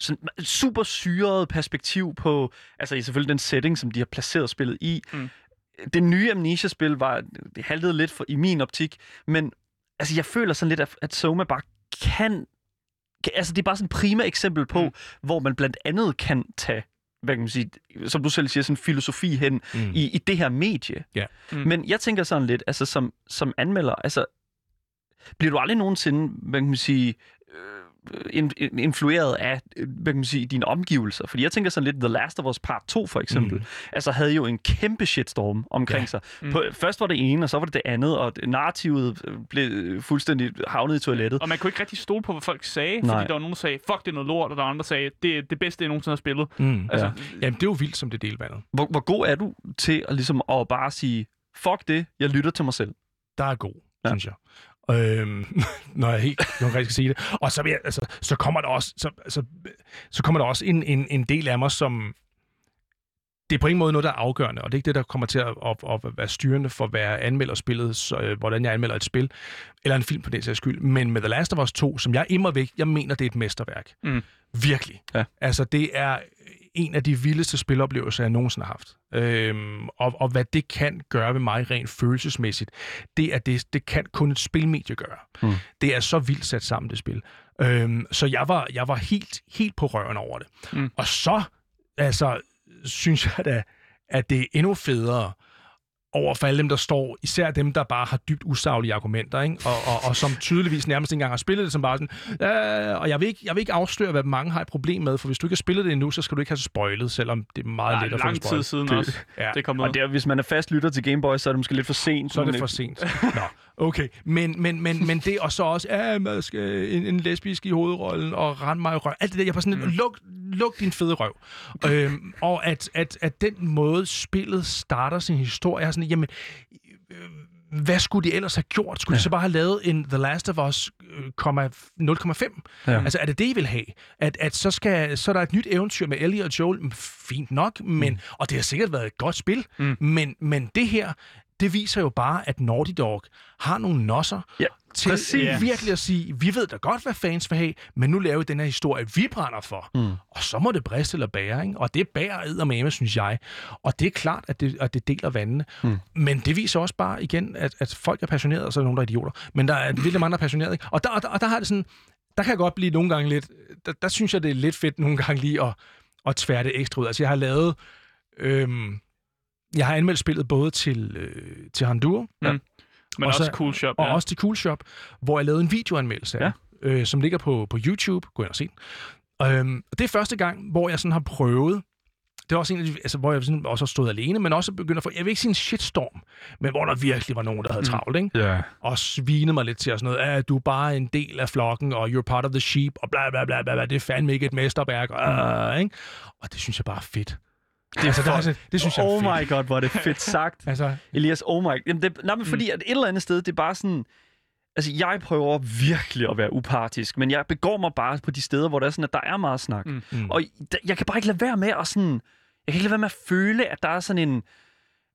sådan super syret perspektiv på, altså i selvfølgelig den setting, som de har placeret spillet i, Mm. Det nye Amnesia-spil var, det haltede lidt for, i min optik, men altså, jeg føler sådan lidt, at, at Soma bare kan, kan... Altså, det er bare sådan et prima eksempel på, mm. hvor man blandt andet kan tage hvad kan man sige, som du selv siger, sådan filosofi hen mm. i, i det her medie. Ja. Mm. Men jeg tænker sådan lidt, altså som, som anmelder, altså bliver du aldrig nogensinde, hvad kan man sige, in, influeret af hvad kan man sige, dine omgivelser. Fordi jeg tænker sådan lidt, The Last of Us Part 2 for eksempel, mm. altså havde jo en kæmpe shitstorm omkring ja. sig. Mm. På, først var det ene, og så var det det andet, og narrativet blev fuldstændig havnet i toilettet. Og man kunne ikke rigtig stole på, hvad folk sagde, Nej. fordi der var nogen, der sagde, fuck, det er noget lort, og der var andre, der sagde, det er det bedste, jeg nogensinde har spillet. Mm. Altså, ja. Jamen, det er jo vildt, som det delvandet. Hvor, hvor god er du til at, ligesom, at bare sige, fuck det, jeg lytter til mig selv? Der er god, ja. synes jeg. Øhm, når jeg helt konkret skal sige det. Og så, jeg, altså, så kommer der også, så, så, så kommer der også en, en, en del af mig, som det er på ingen måde noget, der er afgørende, og det er ikke det, der kommer til at, at, at være styrende for, hvad jeg anmelder spillet, så, øh, hvordan jeg anmelder et spil, eller en film på den sags skyld. Men med The Last of Us 2, som jeg immer væk, jeg mener, det er et mesterværk. Mm. Virkelig. Ja. Altså, det er en af de vildeste spiloplevelser, jeg nogensinde har haft. Øhm, og, og hvad det kan gøre ved mig rent følelsesmæssigt, det er det, det kan kun et spilmedie gøre. Mm. Det er så vildt sat sammen, det spil. Øhm, så jeg var, jeg var helt, helt på røven over det. Mm. Og så, altså, synes jeg da, at det er endnu federe over for alle dem, der står, især dem, der bare har dybt usaglige argumenter, ikke? Og, og, og som tydeligvis nærmest ikke engang har spillet det, som bare sådan, øh, og jeg vil, ikke, jeg vil ikke afsløre, hvad mange har et problem med, for hvis du ikke har spillet det endnu, så skal du ikke have spoilet, selvom det er meget let at få lang tid siden det, også, ja. det kommer Og det er, hvis man er fast lytter til Gameboy, så er det måske lidt for sent. Så er det for sent. Nå, okay. Men, men, men, men det, og så også, ja, man skal en, en lesbisk i hovedrollen, og rende mig i røv. Alt det der, jeg var sådan, mm. luk, luk din fede røv. øhm, og at, at, at den måde, spillet starter sin historie, er sådan, jamen, hvad skulle de ellers have gjort? Skulle ja. de så bare have lavet en The Last of Us 0,5? Ja. Altså, er det det, I vil have? At, at så, skal, så er der et nyt eventyr med Ellie og Joel? Fint nok, men, mm. og det har sikkert været et godt spil, mm. men, men det her, det viser jo bare, at Naughty Dog har nogle nosser ja, til præcis. virkelig at sige, vi ved da godt, hvad fans vil have, men nu laver vi den her historie, vi brænder for. Mm. Og så må det briste eller bære, ikke? Og det bærer eddermame, synes jeg. Og det er klart, at det, at det deler vandene. Mm. Men det viser også bare igen, at, at folk er passionerede, og så er der nogen, der er idioter. Men der er virkelig mange, der er passionerede. Ikke? Og, der, og, der, og der har det sådan, der kan jeg godt blive nogle gange lidt, der, der synes jeg, det er lidt fedt nogle gange lige at, at tvære det ekstra ud. Altså jeg har lavet, øhm, jeg har anmeldt spillet både til, øh, til Honduras, mm. men også, også Cool Shop. Og ja. også til Cool Shop, hvor jeg lavede en videoanmeldelse ja. øh, som ligger på, på YouTube. Gå ind og se den. Øhm, det er første gang, hvor jeg sådan har prøvet det er også en af de, altså, hvor jeg sådan også har stået alene, men også begyndt at få, jeg vil ikke sige en shitstorm, men hvor der virkelig var nogen, der havde mm. travlt, ikke? Yeah. Og svinede mig lidt til og sådan noget, at du er bare en del af flokken, og you're part of the sheep, og bla bla bla bla, bla. det er fandme ikke et mesterværk, og, uh, ikke? Og det synes jeg bare er fedt. Det, altså, det, altså, det synes jeg Oh my god, hvor er det fedt sagt. altså, Elias, oh my... Jamen, det, nej, men fordi mm. at et eller andet sted, det er bare sådan... Altså, jeg prøver virkelig at være upartisk, men jeg begår mig bare på de steder, hvor der er sådan, at der er meget snak. Mm. mm. Og jeg kan bare ikke lade være med at sådan... Jeg kan ikke lade være med at føle, at der er sådan en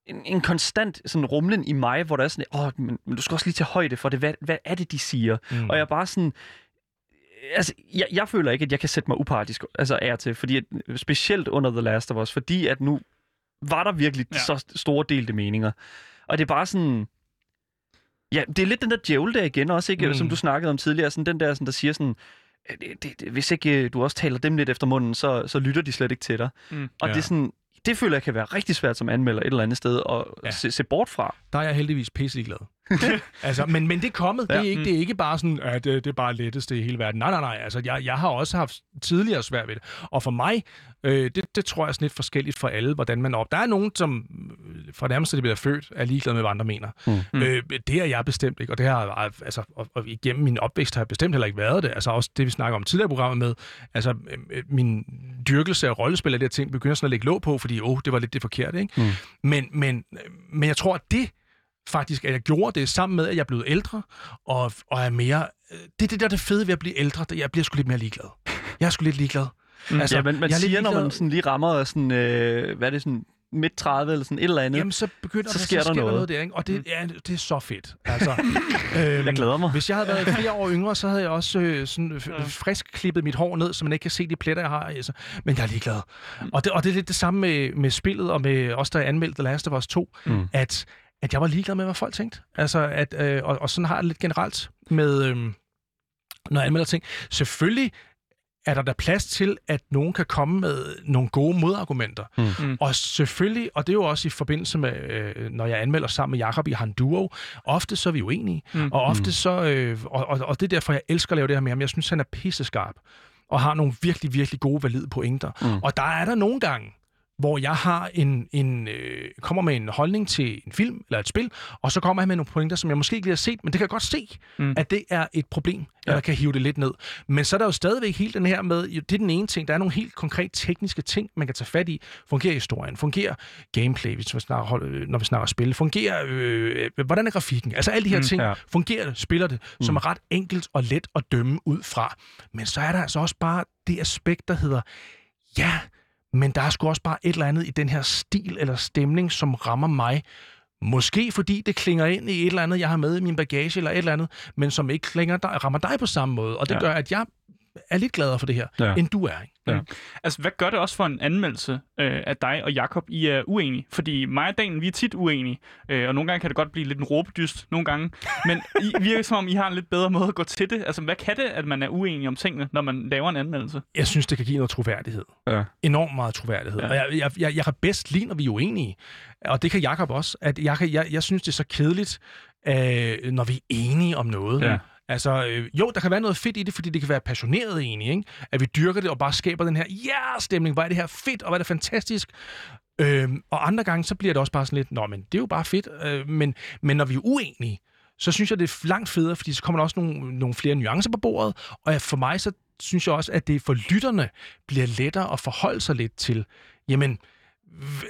en, en konstant sådan rumlen i mig, hvor der er sådan, åh, men, men du skal også lige tage højde for det. Hvad, hvad er det, de siger? Mm. Og jeg er bare sådan, altså, jeg, jeg føler ikke, at jeg kan sætte mig upartisk altså, er til, fordi at, specielt under The Last of Us, fordi at nu var der virkelig ja. så store delte meninger. Og det er bare sådan... Ja, det er lidt den der djævel der igen også, ikke? Mm. Som du snakkede om tidligere. Sådan den der, sådan, der siger sådan... Det, det, det, hvis ikke øh, du også taler dem lidt efter munden, så, så lytter de slet ikke til dig. Mm. Og ja. det er sådan det føler jeg kan være rigtig svært som anmelder et eller andet sted at ja. se, se bort fra. Der er jeg heldigvis pisseglad. altså, men, men det er kommet. Ja. Det, er ikke, det er ikke bare sådan, at det, det er bare letteste i hele verden. Nej, nej, nej. Altså, jeg, jeg har også haft tidligere svært ved det. Og for mig, øh, det, det tror jeg er sådan lidt forskelligt for alle, hvordan man op. Der er nogen, som øh, fra nærmest det bliver født, er ligeglade med, hvad andre mener. Mm. Øh, det er jeg bestemt ikke, og det har altså, og, og igennem min opvækst har jeg bestemt heller ikke været det. Altså også det, vi snakker om tidligere i programmet med, altså øh, øh, min dyrkelse af rollespil og de her ting, begynder sådan at lægge låg på, fordi åh, oh, det var lidt det forkerte, ikke? Mm. Men, men, men jeg tror, at det faktisk, at jeg gjorde det sammen med, at jeg er blevet ældre, og, og er mere... Øh, det er det der det fede ved at blive ældre. Jeg bliver sgu lidt mere ligeglad. Jeg er sgu lidt ligeglad. Mm. Altså, ja, men man siger, når man sådan lige rammer sådan, øh, hvad er det sådan, midt 30 eller sådan et eller andet. Jamen, så begynder Så der, sker så der sker noget. der noget der, ikke? Og det, ja, det er så fedt. Altså, øhm, Jeg glæder mig. Hvis jeg havde været flere år yngre, så havde jeg også øh, sådan, f- frisk klippet mit hår ned, så man ikke kan se de pletter, jeg har. Altså. Men jeg er ligeglad. Og det, og det er lidt det samme med, med spillet, og med os, der anmeldte The Last of Us 2, Mm. at, at jeg var ligeglad med, hvad folk tænkte. Altså, at, øh, og, og sådan har jeg det lidt generelt med, øh, når jeg anmelder ting. Selvfølgelig er der da plads til, at nogen kan komme med nogle gode modargumenter. Mm. Mm. Og selvfølgelig, og det er jo også i forbindelse med, øh, når jeg anmelder sammen med Jakob i Han Duo, ofte så er vi uenige, Mm. mm. og ofte så, øh, og, og, og det er derfor, jeg elsker at lave det her med ham. Jeg synes, han er pisseskarp, og har nogle virkelig, virkelig gode, valide pointer. Mm. Og der er der nogle gange, hvor jeg har en, en øh, kommer med en holdning til en film eller et spil, og så kommer jeg med nogle pointer, som jeg måske ikke lige har set, men det kan jeg godt se, Mm. at det er et problem, Ja. der kan hive det lidt ned. Men så er der jo stadigvæk helt den her med, jo, det er den ene ting, der er nogle helt konkret tekniske ting, man kan tage fat i. Fungerer historien? Fungerer gameplay, hvis vi snakker, øh, når vi snakker spil? Fungerer, øh, hvordan er grafikken? Altså alle de her Mm, ting, ja. fungerer det, spiller det, mm. som er ret enkelt og let at dømme ud fra. Men så er der altså også bare det aspekt, der hedder, ja, men der er sgu også bare et eller andet i den her stil eller stemning, som rammer mig. Måske fordi det klinger ind i et eller andet, jeg har med i min bagage eller et eller andet, men som ikke klinger dig, rammer dig på samme måde. Og det Ja. gør, at jeg er lidt gladere for det her, Ja. end du er. Ikke? Ja. Altså, hvad gør det også for en anmeldelse øh, af dig og Jakob I er uenige? Fordi mig og Daniel, vi er tit uenige, øh, og nogle gange kan det godt blive lidt en råbedyst, nogle gange. Men I virker som om, I har en lidt bedre måde at gå til det. Altså, hvad kan det, at man er uenig om tingene, når man laver en anmeldelse? Jeg synes, det kan give noget troværdighed. Ja. Enormt meget troværdighed. Ja. Og jeg, jeg, jeg, jeg kan bedst lide, når vi er uenige. Og det kan Jakob også. At jeg, kan, jeg, jeg synes, det er så kedeligt, øh, når vi er enige om noget. Ja. Altså, øh, jo, der kan være noget fedt i det, fordi det kan være passioneret egentlig, ikke? At vi dyrker det og bare skaber den her ja-stemning. Hvor er det her fedt, og hvor er det fantastisk. Øh, og andre gange, så bliver det også bare sådan lidt, nå, men det er jo bare fedt. Øh, men, men når vi er uenige, så synes jeg, det er langt federe, fordi så kommer der også nogle, nogle flere nuancer på bordet. Og for mig, så synes jeg også, at det for lytterne bliver lettere at forholde sig lidt til, jamen,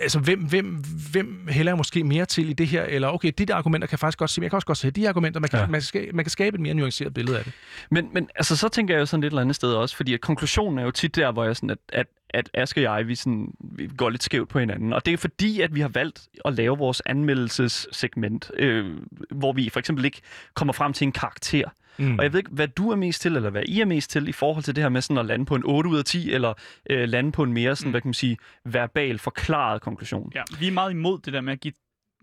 altså, hvem, hvem, hvem hælder jeg måske mere til i det her? Eller, okay, de der argumenter kan jeg faktisk godt se, men jeg kan også godt se de argumenter. Man kan, Ja. man, skal, man kan skabe et mere nuanceret billede af det. Men, men altså, så tænker jeg jo sådan et eller andet sted også, fordi at konklusionen er jo tit der, hvor jeg sådan, at, at, at Aske og jeg, vi, sådan, vi går lidt skævt på hinanden. Og det er fordi, at vi har valgt at lave vores anmeldelsessegment, øh, hvor vi for eksempel ikke kommer frem til en karakter. Mm. Og jeg ved ikke, hvad du er mest til, eller hvad I er mest til, i forhold til det her med sådan at lande på en 8 ud af 10, eller øh, lande på en mere sådan, Mm. hvad kan man sige, verbal forklaret konklusion. Ja, vi er meget imod det der med at give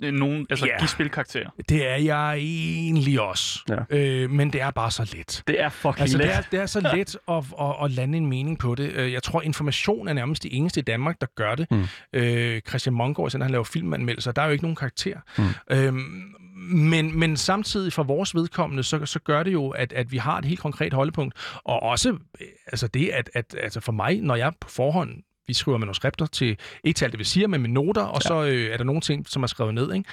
øh, nogen, altså Ja. give spilkarakterer. Det er jeg egentlig også. Ja. Øh, men det er bare så let. Det er fucking Altså, let. det er, det er så let at, at, at lande en mening på det. Øh, Jeg tror, information er nærmest det eneste i Danmark, der gør det. Mm. Øh, Christian Mongård, siden han laver filmanmeldelser, der er jo ikke nogen karakter. Mm. Øhm, men, men samtidig for vores vedkommende, så, så gør det jo, at, at vi har et helt konkret holdepunkt. Og også øh, altså det, at, at altså for mig, når jeg på forhånd vi skriver manuskripter til, ikke til alt det, vi siger, men med noter, og Ja. så øh, er der nogle ting, som er skrevet ned, ikke?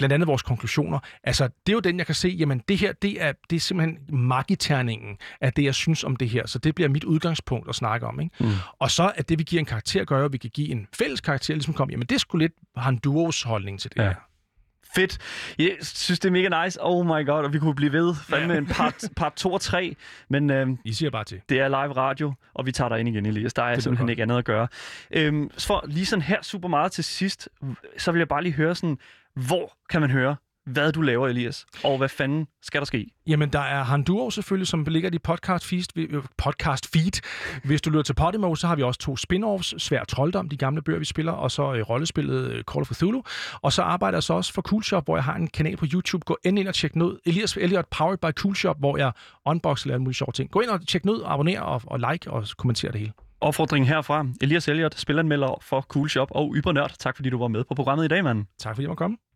blandt andet vores konklusioner. Altså, det er jo den, jeg kan se, jamen det her, det er, det er simpelthen magiterningen af det, jeg synes om det her. Så det bliver mit udgangspunkt at snakke om. Ikke? Mm. Og så at det, vi giver en karakter, gør at vi kan give en fælles karakter, ligesom kom, jamen det skulle lidt har en duos holdning til det ja. her. Fedt. Jeg synes, det er mega nice. Oh my god, og vi kunne blive ved. Fandme en part, part 2 og 3. Men øh, I siger bare til. det er live radio, og vi tager dig ind igen, Elias. Der er lyder simpelthen ikke andet at gøre. Øhm, så for lige sådan her super meget til sidst, så vil jeg bare lige høre sådan, hvor kan man høre, hvad du laver, Elias? Og hvad fanden skal der ske? Jamen, der er Handuo selvfølgelig, som ligger i podcast feed. øh, podcast feed. Hvis du lytter til Podimo, så har vi også to spin-offs. Svær Trolddom, de gamle bøger, vi spiller, og så øh, rollespillet øh, Call of Cthulhu. Og så arbejder jeg så også for Coolshop, hvor jeg har en kanal på YouTube. Gå endelig ind og tjek ud. Elias Elliot Powered by Coolshop, hvor jeg unboxer alle mulige sjove ting. Gå ind og tjek ud, abonner og, og like og kommenter det hele. Opfordringen herfra. Elias Elliot, spilanmelder for Cool Shop og Ybernørd. Tak fordi du var med på programmet i dag, mand. Tak fordi jeg måtte komme.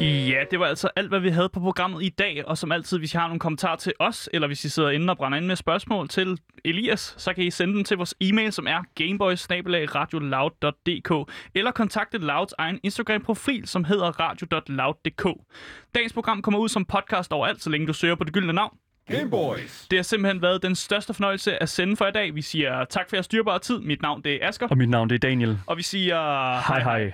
Ja, det var altså alt, hvad vi havde på programmet i dag. Og som altid, hvis I har nogle kommentarer til os, eller hvis I sidder inde og brænder ind med spørgsmål til Elias, så kan I sende dem til vores e-mail, som er gameboys eller kontakte Louds egen Instagram-profil, som hedder radio.loud.dk. Dagens program kommer ud som podcast overalt, så længe du søger på det gyldne navn. Gameboys. Det har simpelthen været den største fornøjelse at sende for i dag. Vi siger tak for jeres dyrbare tid. Mit navn det er Asger, Og mit navn det er Daniel. og vi siger Hej hej.